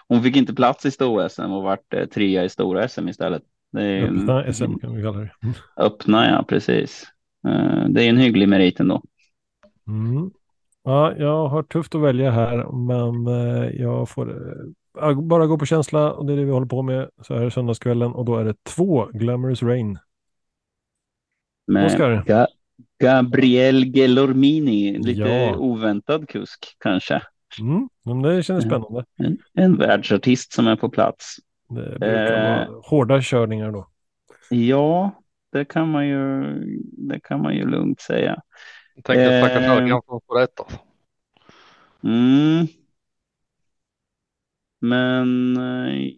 hon fick inte plats i stor-SM och vart eh, trea i stora-SM istället. Är Öppna SM kan vi kalla det. Mm. Öppna, ja precis. Det är en hygglig merit ändå. Mm. Ja, jag har tufft att välja här, men jag får bara gå på känsla och det är det vi håller på med så här söndagskvällen och då är det två Glamorous Rain. Med Oscar? Ga Gabriel Gelormini, lite Ja. oväntad kusk kanske. Mm, men det känns spännande. En, en världsartist som är på plats. Det brukar Eh. vara hårda körningar då. Ja, det kan man ju, det kan man ju lugnt säga. Jag tänker stackars Eh. Örjan som får rätt alltså. Mm. Men eh,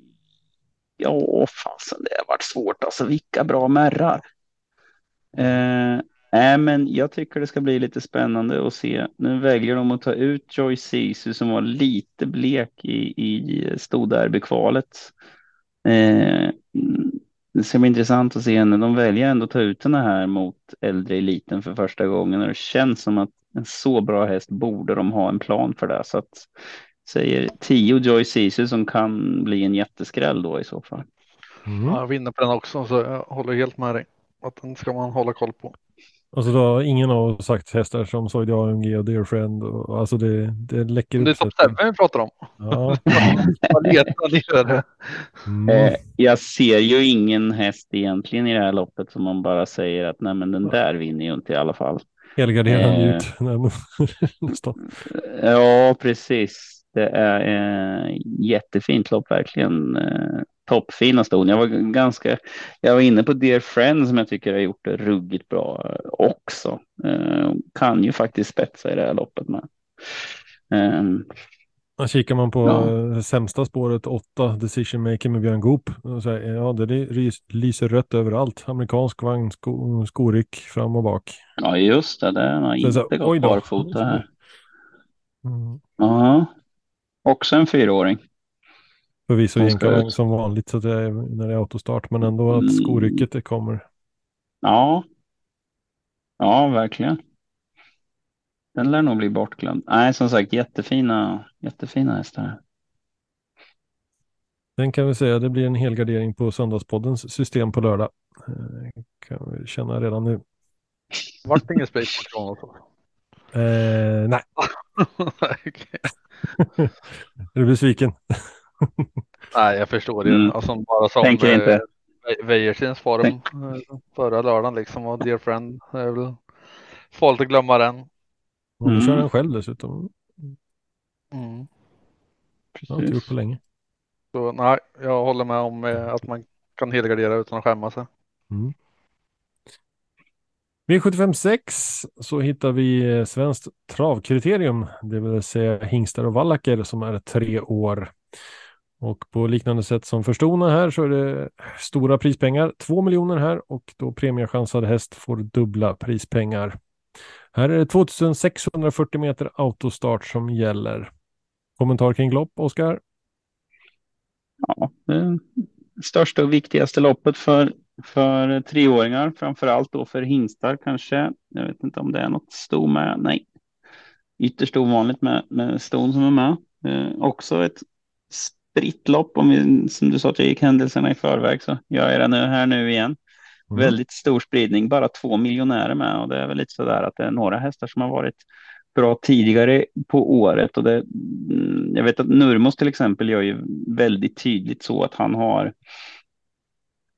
ja, fasen det har varit svårt alltså. Vilka bra märrar. Eh, men jag tycker det ska bli lite spännande att se. Nu väljer de att ta ut Joy Sisu som var lite blek i, i stoderby-kvalet. Eh, mm, det ska bli intressant att se henne. De väljer ändå att ta ut henne här mot äldre eliten för första gången och det känns som att en så bra häst borde de ha en plan för det. Så att säger 10 Joy Sisu som kan bli en jätteskräll då i så fall. Mm. Ja, jag vinner på den också så jag håller helt med dig. Att den ska man hålla koll på. Och så då har ingen av oss sagt hästar som Soidi AMG och Dear Friend. Och, alltså det, det läcker Det är sätten. 7 vi pratar om. Ja. Mm. Eh, jag ser ju ingen häst egentligen i det här loppet som man bara säger att nej men den där vinner ju inte i alla fall. Helgarderad eh. ut. Nej, men- Nästan. Ja, precis. Det är eh, jättefint lopp verkligen. Eh, toppfina ston. Jag var ganska, jag var inne på Dear Friend som jag tycker har gjort det ruggigt bra eh, också. Eh, kan ju faktiskt spetsa i det här loppet med. Ehm, Ja, Kikar man på Ja. eh, sämsta spåret 8 Decision Maker med Björn Goop. och Så här, ja, det lys- lyser rött överallt. Amerikansk vagn, sko, skoryck fram och bak. ja, just det. Den har Så- så, inte oj gått barfota här. Mm. Ja, också en fyraåring. Förvisso jänkarvagn som vanligt så att det är, när det är autostart. Men ändå att Mm. skorycket det kommer. Ja. Ja, verkligen. Den lär nog bli bortglömd. Nej, som sagt jättefina, jättefina hästar. Den kan vi säga, det blir en helgardering på Söndagspoddens system på lördag. Eh, kan vi känna redan nu. Vart det ingen space på Kronos? Eh, nej, Okej. är du besviken? Nej, jag förstår det. Mm. Alltså, bara som Tänker inte. Wäjerstens form eh, förra lördagen liksom och Dear Friend. Det är väl farligt att glömma den. Mm. kör han själv dessutom. Mm. Det har inte gjort på länge. Så nej, jag håller med om eh, att man kan helgardera utan att skämma sig. Mm. V756 så hittar vi eh, svenskt travkriterium, det vill säga hingstar och vallacker som är tre år. Och på liknande sätt som för stona här så är det stora prispengar, 2 miljoner här och då premiechansad häst får dubbla prispengar. Här är det 2640 meter autostart som gäller. Kommentar kring lopp, Oskar? Ja, det största och viktigaste loppet för, för treåringar, framför allt då för hingstar kanske. Jag vet inte om det är något sto med. Nej, ytterst ovanligt med, med ston som är med. Eh, också ett spritt lopp. Om vi, som du sa att jag gick händelserna i förväg så gör jag det nu här nu igen. Mm. Väldigt stor spridning, bara två miljonärer med och det är väl lite sådär att det är några hästar som har varit bra tidigare på året och det, mm, jag vet att Nurmos till exempel gör ju väldigt tydligt så att han har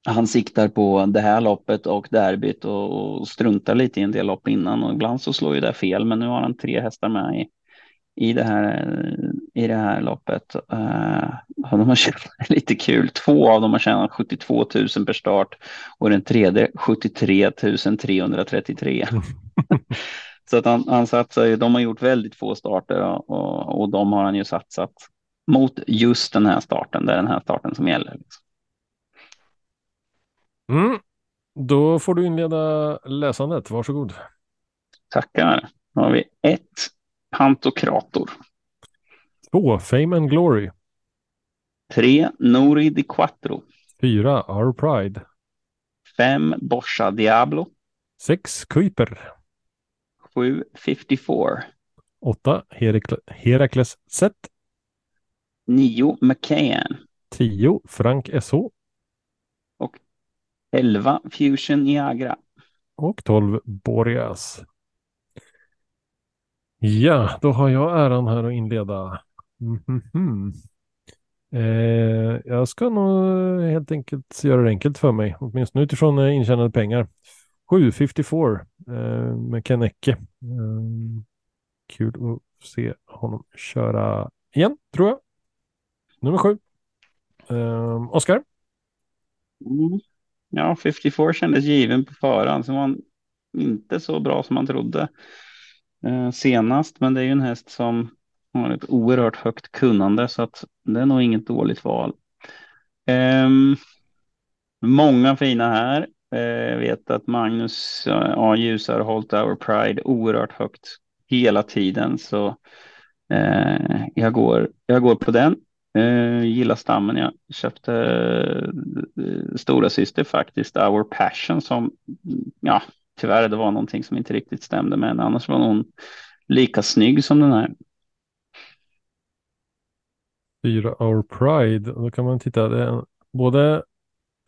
han siktar på det här loppet och derbyt och, och struntar lite i en del lopp innan och ibland så slår ju det fel men nu har han tre hästar med i, i, det, här, i det här loppet. Uh, de har tjänat lite kul. Två av dem har tjänat 72 000 per start och den tredje 73 333. Så att han, han satsar de har gjort väldigt få starter och, och, och de har han ju satsat mot just den här starten. Det är den här starten som gäller. Liksom. Mm. Då får du inleda läsandet, varsågod. Tackar. Då har vi ett Pantokrator. Två, Fame and Glory. Tre Nori di Quattro. Fyra, Our Pride. Fem Boscha Diablo. Sex, Kuiper. Sju 54. Åtta, Herakle- Herakles Set. Nio McCann. Tio, Frank SH. Elva Fusion Niagara. Och 12 Boreas. Ja, då har jag äran här att inleda. Mhm. Eh, jag ska nog helt enkelt göra det enkelt för mig, åtminstone utifrån eh, intjänade pengar. 754 eh, med Ken Ecke. Eh, kul att se honom köra igen, tror jag. Nummer sju. Eh, Oskar? Mm. Ja, 54 kändes given på förhand. Så var han inte så bra som man trodde eh, senast. Men det är ju en häst som har ett oerhört högt kunnande så att det är nog inget dåligt val. Eh, många fina här. Eh, vet att Magnus eh, A. Ljus har hållit Our Pride oerhört högt hela tiden. Så eh, jag, går, jag går på den. Eh, gillar stammen. Jag köpte eh, stora syster faktiskt, Our Passion som ja, tyvärr det var någonting som inte riktigt stämde men annars var hon lika snygg som den här. Fyra Our Pride, då kan man titta. Det är både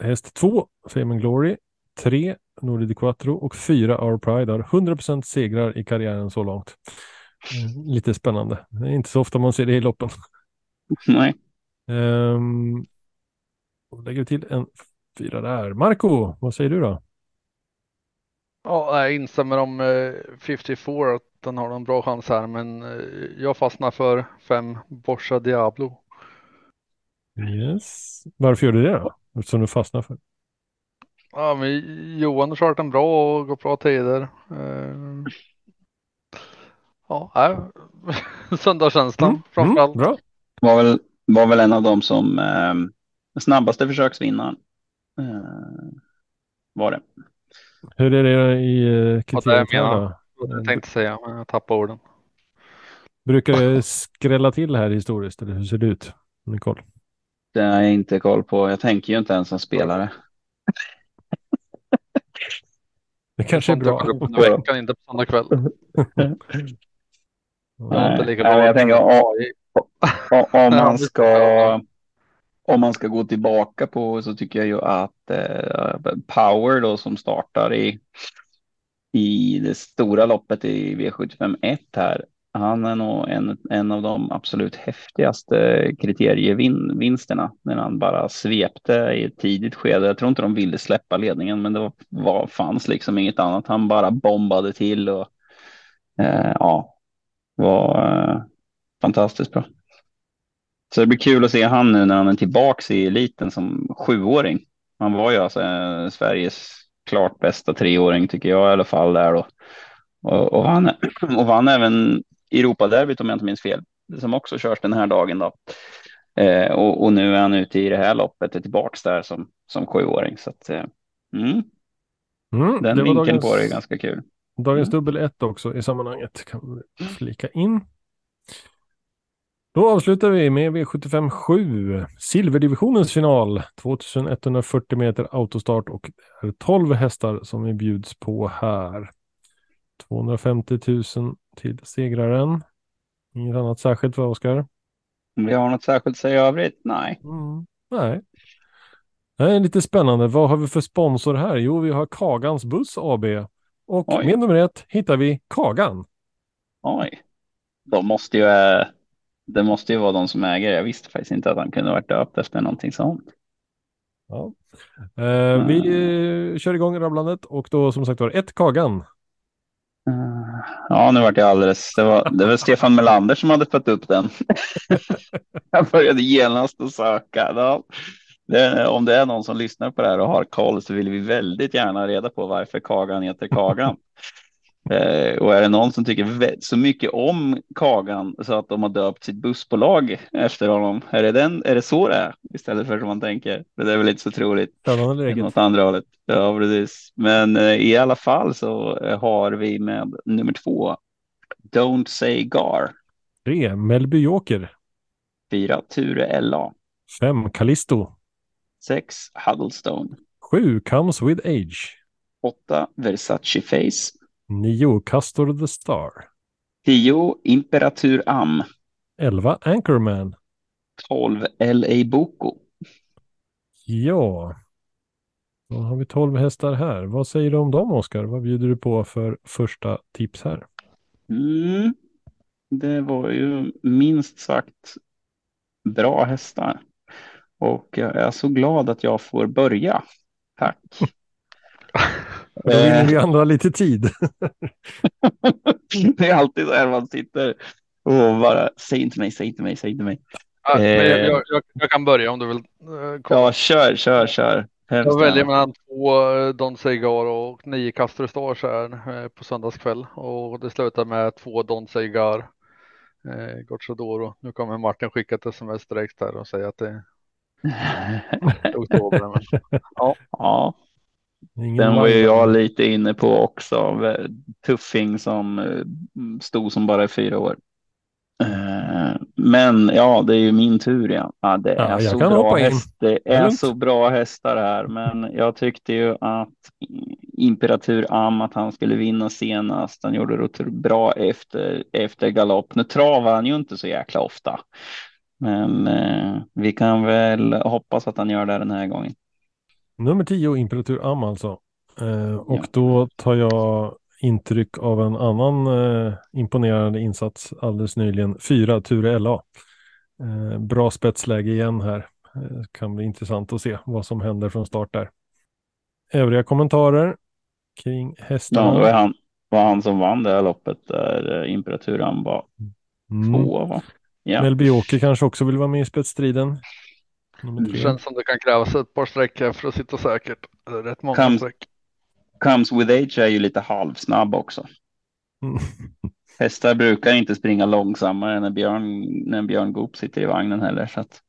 häst 2, Fame and Glory, 3 Nordi di Quattro och 4 Our Pride har 100% segrar i karriären så långt. Mm, lite spännande. Det är inte så ofta man ser det i loppen. Nej. Um, lägger till en fyra där. Marco, vad säger du då? Ja, jag instämmer om eh, 54 att den har en bra chans här, men eh, jag fastnar för fem Borsa Diablo. Yes. Varför gör du det då? Eftersom du fastnar för? Ja, men Johan har kört en bra och gått bra tider. Eh, ja, äh, söndagskänslan Mm, framförallt. mm, bra. Var väl, var väl en av dem som eh, snabbaste försöksvinnaren. Eh, var det. Hur är det i eh, då? jag. Jag tänkte säga, men jag tappade orden. Brukar det skrälla till här historiskt eller hur ser det ut? Nicole? Det har jag inte koll på. Jag tänker ju inte ens som spelare. Det kanske är bra. på veckan, inte på söndag kväll. Nej, jag tänker, Om Ja, man ska om man ska gå tillbaka på så tycker jag ju att eh, Power då som startar i i det stora loppet i V751 här. Han är nog en, en av de absolut häftigaste kriterievinsterna när han bara svepte i ett tidigt skede. Jag tror inte de ville släppa ledningen, men det var, var, fanns liksom inget annat. Han bara bombade till och eh, ja, var eh, fantastiskt bra. Så det blir kul att se han nu när han är tillbaks i eliten som sjuåring. Han var ju alltså eh, Sveriges klart bästa treåring tycker jag i alla fall där då. Och, och, vann, och vann även Europaderbyt om jag inte minns fel, som också körs den här dagen då. Eh, och, och, nu är han ute i det här loppet, är tillbaks där som, som sjuåring. Så att, eh, mm, Mm, den vinkeln dagens, på det är ganska kul. dagens Mm. dubbel ett också i sammanhanget. Kan vi flika in. Då avslutar vi med V75 7. Silverdivisionens final. 2140 meter autostart och det är 12 hästar som vi bjuds på här. 250 000 till segraren. Inget annat särskilt för Oskar? Om vi har något särskilt att säga i övrigt? Nej. Mm. Nej. Det är lite spännande. Vad har vi för sponsor här? Jo, vi har Kagans Buss AB. Och Oj. med nummer ett hittar vi Kagan. Oj. De måste ju, eh, det måste ju vara de som äger. Jag visste faktiskt inte att han kunde varit döpt efter någonting sånt. Ja. Eh, vi eh, kör igång rabblandet och då som sagt var ett Kagan. Eh, Ja, nu vart jag alldeles. Det var, det var Stefan Melander som hade fått upp den. jag började genast att söka. Ja, det, om det är någon som lyssnar på det här och har koll så vill vi väldigt gärna reda på varför Kagan heter Kagan. Eh, och är det någon som tycker så mycket om Kagan så att de har döpt sitt bussbolag efter honom? Är det, den, är det så det är istället för som man tänker? Det är väl inte så troligt. Något andra hållet. Ja, precis. Men eh, i alla fall så eh, har vi med nummer två. Don't say Gar. Tre Melby Joker. Fyra Ture LA. Fem Callisto. Sex Huddlestone. Sju Comes with Age. Åtta Versace Face. Nio Castor the Star. Tio Imperatur Am. Elva Anchorman. Tolv LA Boko. Ja. Då har vi tolv hästar här. Vad säger du om dem Oskar? Vad bjuder du på för första tips här? Mm. Det var ju minst sagt bra hästar. Och jag är så glad att jag får börja. Tack. Då vinner vi andra lite tid. det är alltid så här man sitter och bara säg inte mig, säg inte mig, säg inte mig. Ja, jag, Eh. jag, jag, jag kan börja om du vill. eh, komma. Ja, kör, kör, kör. Hemskt Jag väljer mellan två eh, Don Cigar och nio Castro Stars här eh, på söndagskväll och det slutar med två Don Cigar. Eh, Gocciadoro. Nu kommer Martin skicka ett sms direkt här och säga att det är oktober. Men Ja, Ingen den var ju jag lite inne på också. Tuffing som eh, stod som bara i fyra år. Eh, Men ja, det är ju min tur igen. Ja, det Ja, är jag så bra häst. Det är så bra hästar här, men jag tyckte ju att Imperatur Am att han skulle vinna senast. Han gjorde det bra efter efter galopp. Nu travar han ju inte så jäkla ofta, men eh, vi kan väl hoppas att han gör det den här gången. Nummer 10, Imperatur Am alltså. Eh, och Ja. då tar jag intryck av en annan eh, imponerande insats alldeles nyligen. Fyra Ture LA. Eh, bra spetsläge igen här. Eh, kan bli intressant att se vad som händer från start där. Övriga kommentarer kring Ja, hästarna? det var han, var han som vann det här loppet där eh, Imperatur Am var Mm. två. Va? Ja. Melbioki kanske också vill vara med i spetsstriden. Nummer det känns som det kan krävas ett par streck här för att sitta säkert. Rätt många Kam- streck. Comes with age är ju lite halvsnabb också. Mm. Hästar brukar inte springa långsammare när Björn, när Björn Goop sitter i vagnen heller. Så att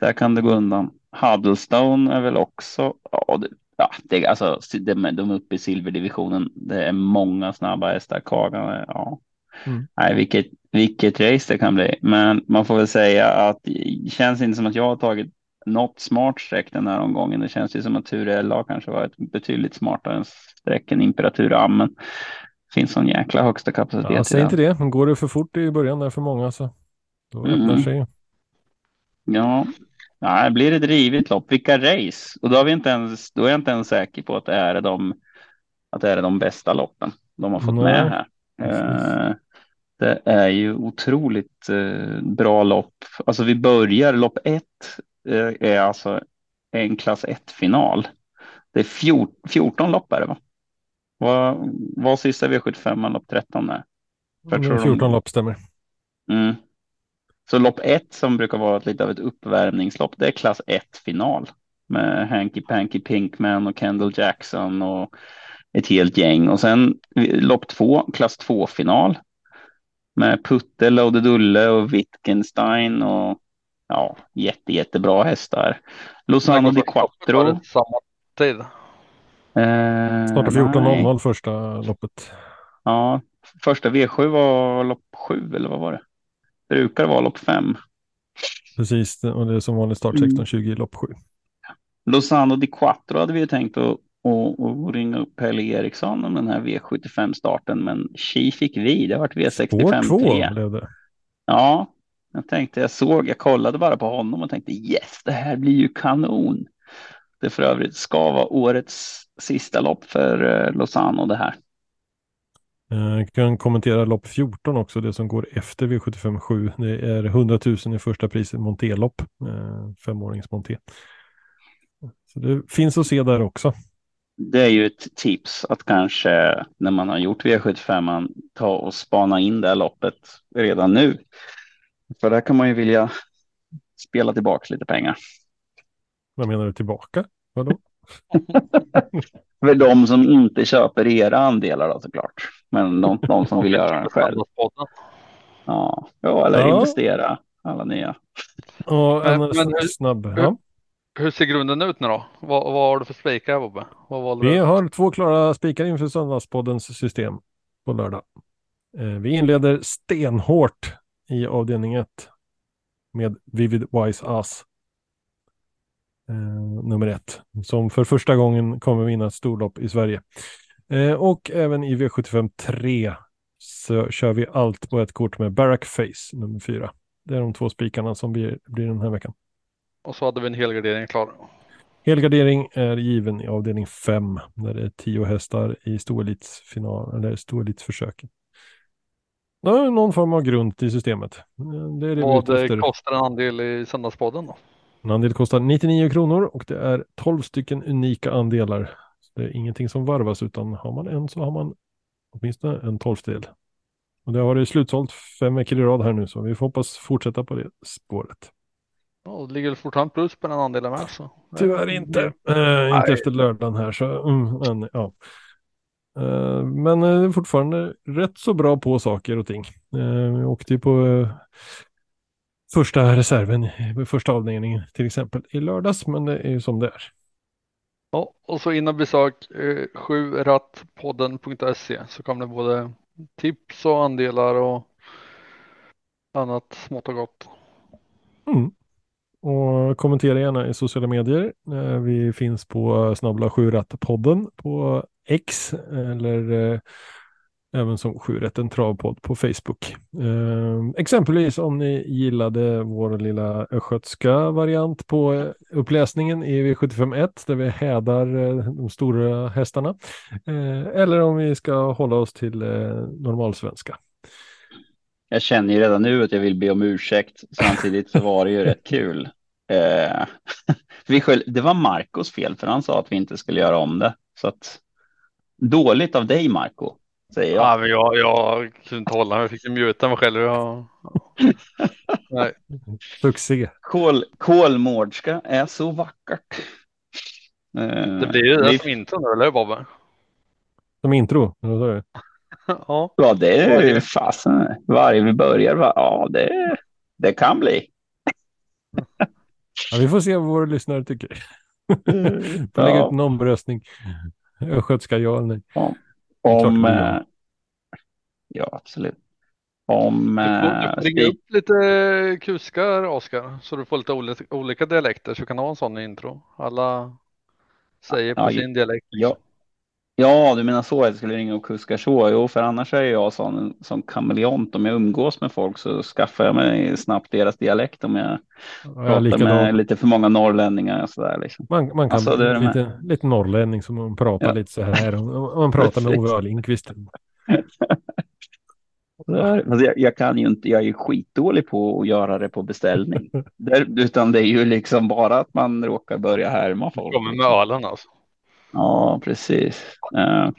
där kan det gå undan. Huddlestone är väl också, ja, det, ja det, alltså, de, de är uppe i silverdivisionen. Det är många snabba hästar. Kagan, är- ja. Mm. Nej, vilket, vilket race det kan bli. Men man får väl säga att det känns inte som att jag har tagit något smart streck den här omgången. Det känns ju som att Ture LA kanske var ett betydligt smartare streck än Imperatur Am. Men det finns sån jäkla högsta kapacitet. Ja, säg inte det, men går det för fort i början där för många så då öppnar Mm. sig. Ja, Nej, blir det ett rivigt lopp? Vilka race? Och då, har vi inte ens, då är jag inte ens säker på att det är de, att det är de bästa loppen de har fått Nej, med här. Eh, det är ju otroligt eh, bra lopp. Alltså vi börjar lopp ett eh, är alltså en klass 1 final. Det är fjort, 14 lopp är det va? Vad vad sista V75 lopp 13 är? Jag tror de- 14 lopp stämmer. Mm. Så lopp ett som brukar vara lite av ett uppvärmningslopp, det är klass 1 final med Hanky Panky Pinkman och Kendall Jackson och ett helt gäng. Och sen eh, lopp två, klass 2 final med Putte, Lode Dulle och Wittgenstein och ja, jätte, jättebra hästar. Lozano di Quattro. Samma tid. Eh, Startar nej. 14.00 första loppet. Ja, första V7 var lopp 7 eller vad var det? Brukar vara lopp 5. Precis, och det är som vanligt start Mm. 16.20 lopp 7. Lozano di Quattro hade vi ju tänkt att, att, att ringa upp Pelle Eriksson om den här V75-starten, men Chi fick vi. Det har varit Spår V65 2 3. blev det. Ja, jag tänkte, jag såg, jag kollade bara på honom och tänkte yes, det här blir ju kanon. Det för övrigt ska vara årets sista lopp för eh, Lozano det här. Eh, Jag kan kommentera lopp 14 också, det som går efter V75 7. Det är 100 000 i första priset Monté-lopp, eh, femårings Monté. Så det finns att se där också. Det är ju ett tips att kanske när man har gjort V75 man ta och spana in det här loppet redan nu. För där kan man ju vilja spela tillbaka lite pengar. Vad menar du tillbaka? Vadå? För de som inte köper era andelar då såklart. Men de, de som vill göra det själv. Ja, ja eller Ja. investera alla nya. Och en snabb. Ja. Hur ser grunden ut nu då? Vad, vad har du för spikar Bobbe? Vi du? har två klara spikar inför Söndagspoddens system på lördag. Eh, Vi inleder stenhårt i avdelning 1 med Vivid Wise Ass. Eh, nummer ett, som för första gången kommer vinna ett storlopp i Sverige. Eh, och även i V75 3 så kör vi allt på ett kort med Barack Face nummer 4. Det är de två spikarna som blir, blir den här veckan. Och så hade vi en helgardering klar. Helgardering är given i avdelning 5 där det är 10 hästar i storelitsfinal eller storelitsförsöken. Det är någon form av grund till systemet. Det är det ute efter. kostar en andel i söndagspodden då? En andel kostar 99 kronor och det är 12 stycken unika andelar. Så det är ingenting som varvas utan har man en så har man åtminstone en tolftedel. Och det har varit slutsålt fem veckor i rad här nu så vi får hoppas fortsätta på det spåret. Ja, det ligger fortfarande plus på den andelen med så. Tyvärr inte. Eh, inte efter lördagen här så, mm, men ja. Eh, men eh, fortfarande rätt så bra på saker och ting. Eh, vi åkte ju på eh, första reserven, första avdelningen till exempel i lördags, men det är ju som det är. Ja, och så innan besök eh, 7rattpodden.se så kommer det både tips och andelar och annat smått och gott. Mm. Och kommentera gärna i sociala medier. Eh, vi finns på eh, snabbla 7 podden på X eller eh, även som 7 en travpodd på Facebook. Eh, exempelvis om ni gillade vår lilla östgötska variant på uppläsningen i V751 där vi hädar eh, de stora hästarna. Eh, eller om vi ska hålla oss till normalsvenska. Jag känner ju redan nu att jag vill be om ursäkt. Samtidigt så var det ju rätt kul. Eh, vi skyll, det var Marcos fel för han sa att vi inte skulle göra om det. Så att, dåligt av dig Marco, säger jag. Ja, men jag, jag kunde inte hålla mig, jag fick muta mig själv. Jag... Nej. Succé. Kol, kolmårdska är så vackert. Eh, Det blir ju det vi- som intro nu, eller hur Bobbe? Som intro. eller vad sa du? Ja, Ja, det är ju fasen. Varje vi börjar, va? ja, det, det kan bli. Ja, vi får se vad våra lyssnare tycker. Får lägga Ja. ut en omröstning. Östgötska ja eller nej. Om, om eh, ja, absolut. Om du får, Stig- upp lite kuskar Oskar, så du får lite olika, olika dialekter så kan du ha en sån intro. Alla säger på Ja, sin dialekt. Ja. Ja, du menar så att jag skulle ringa och kuska så? Jo, för annars är jag sån som kameleont. Om jag umgås med folk så skaffar jag mig snabbt deras dialekt om jag Ja, pratar med lite för många norrlänningar och sådär liksom. Man, man kan Alltså, det lite, lite norrlänning som man pratar Ja. lite så här. Och man pratar med. Ove Lindqvist. Alltså jag, jag kan ju inte, jag är ju skitdålig på att göra det på beställning. Där, utan det är ju liksom bara att man råkar börja härma folk. Kommer med ölen alltså. Ja, precis. Eh,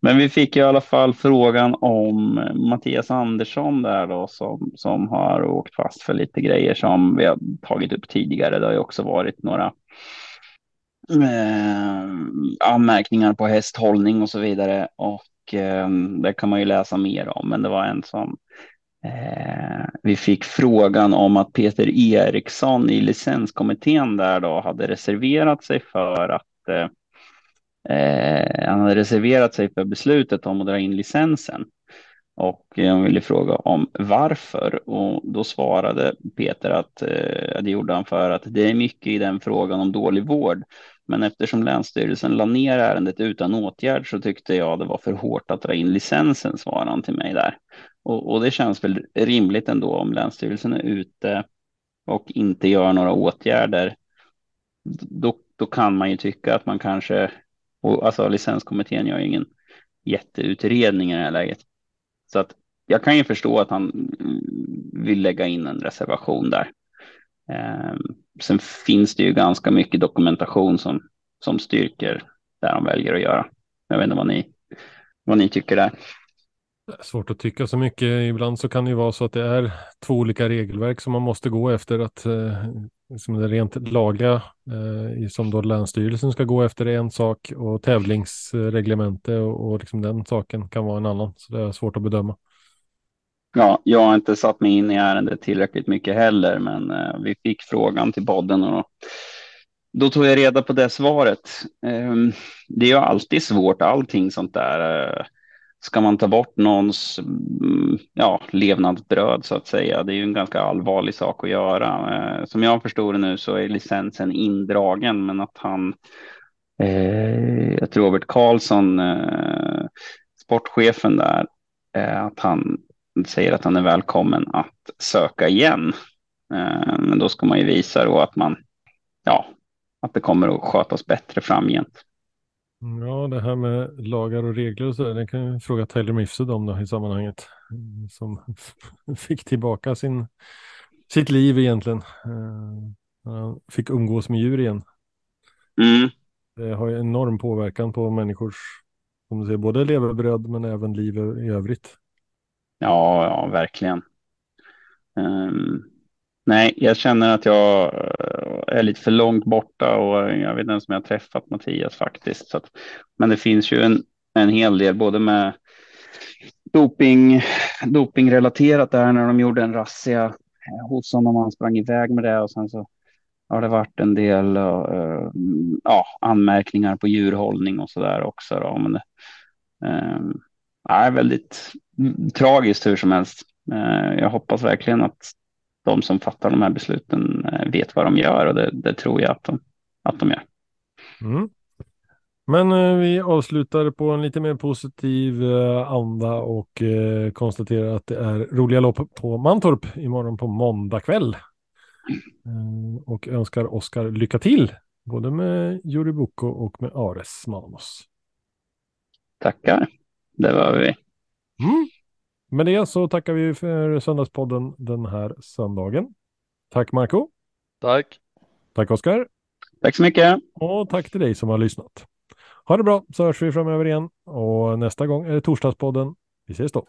men vi fick i alla fall frågan om Mattias Andersson där då som, som har åkt fast för lite grejer som vi har tagit upp tidigare. Det har ju också varit några eh, anmärkningar på hästhållning och så vidare. Och eh, det kan man ju läsa mer om. Men det var en som eh, vi fick frågan om att Peter Eriksson i licenskommittén där då hade reserverat sig för att eh, eh, han hade reserverat sig för beslutet om att dra in licensen. Och eh, jag ville fråga om varför. Och då svarade Peter att eh, det gjorde han för att det är mycket i den frågan om dålig vård. Men eftersom Länsstyrelsen la ner ärendet utan åtgärd så tyckte jag det var för hårt att dra in licensen, svarade han till mig där. Och, och det känns väl rimligt ändå om Länsstyrelsen är ute och inte gör några åtgärder. Då, då kan man ju tycka att man kanske och alltså licenskommittén gör ju ingen jätteutredning i det här läget. Så att jag kan ju förstå att han mm, vill lägga in en reservation där. Eh, sen finns det ju ganska mycket dokumentation som, som styrker det han väljer att göra. Jag vet inte vad ni, vad ni tycker där. Det är Svårt att tycka så mycket. Ibland så kan det ju vara så att det är två olika regelverk som man måste gå efter. Att eh, som det rent lagliga eh, som då Länsstyrelsen ska gå efter är en sak och tävlingsreglemente och, och liksom den saken kan vara en annan. Så det är svårt att bedöma. Ja, jag har inte satt mig in i ärendet tillräckligt mycket heller, men eh, vi fick frågan till podden och då tog jag reda på det svaret. Eh, det är ju alltid svårt, allting sånt där. Eh, Ska man ta bort någons mm, ja, levnadsbröd så att säga, det är ju en ganska allvarlig sak att göra. Eh, som jag förstår det nu så är licensen indragen, men att han, eh, jag tror Robert Karlsson, eh, sportchefen där, eh, att han säger att han är välkommen att söka igen. Eh, Men då ska man ju visa då att man, ja, att det kommer att skötas bättre framgent. Ja, det här med lagar och regler och så där, det kan jag fråga Taylor Mifsud om då i sammanhanget. Mm, Som fick tillbaka sin, sitt liv egentligen. Eh, Han fick umgås med djur igen. Mm. Det har ju enorm påverkan på människors, som du säger, både levebröd men även liv i övrigt. Ja, ja, verkligen. Um, nej, jag känner att jag eh, är lite för långt borta och jag vet inte ens om jag har träffat Mattias faktiskt. Så att, men det finns ju en, en hel del både med doping, dopingrelaterat där när de gjorde en razzia eh, hos honom. Han sprang iväg med det och sen så har det varit en del uh, ja, anmärkningar på djurhållning och så där också. Då. Men, uh, är väldigt tragiskt hur som helst. Uh, jag hoppas verkligen att de som fattar de här besluten vet vad de gör och det, det tror jag att de, att de gör. Mm. Men eh, vi avslutar på en lite mer positiv eh, anda och eh, konstaterar att det är roliga lopp på Mantorp imorgon på måndag kväll. Eh, och önskar Oskar lycka till, både med Juri Boko och med Ares Manos. Tackar, det var vi. Mm. Med det så tackar vi för Söndagspodden den här söndagen. Tack Marco. Tack. Tack Oskar. Tack så mycket. Och tack till dig som har lyssnat. Ha det bra så hörs vi framöver igen och nästa gång är det Torsdagspodden. Vi ses då.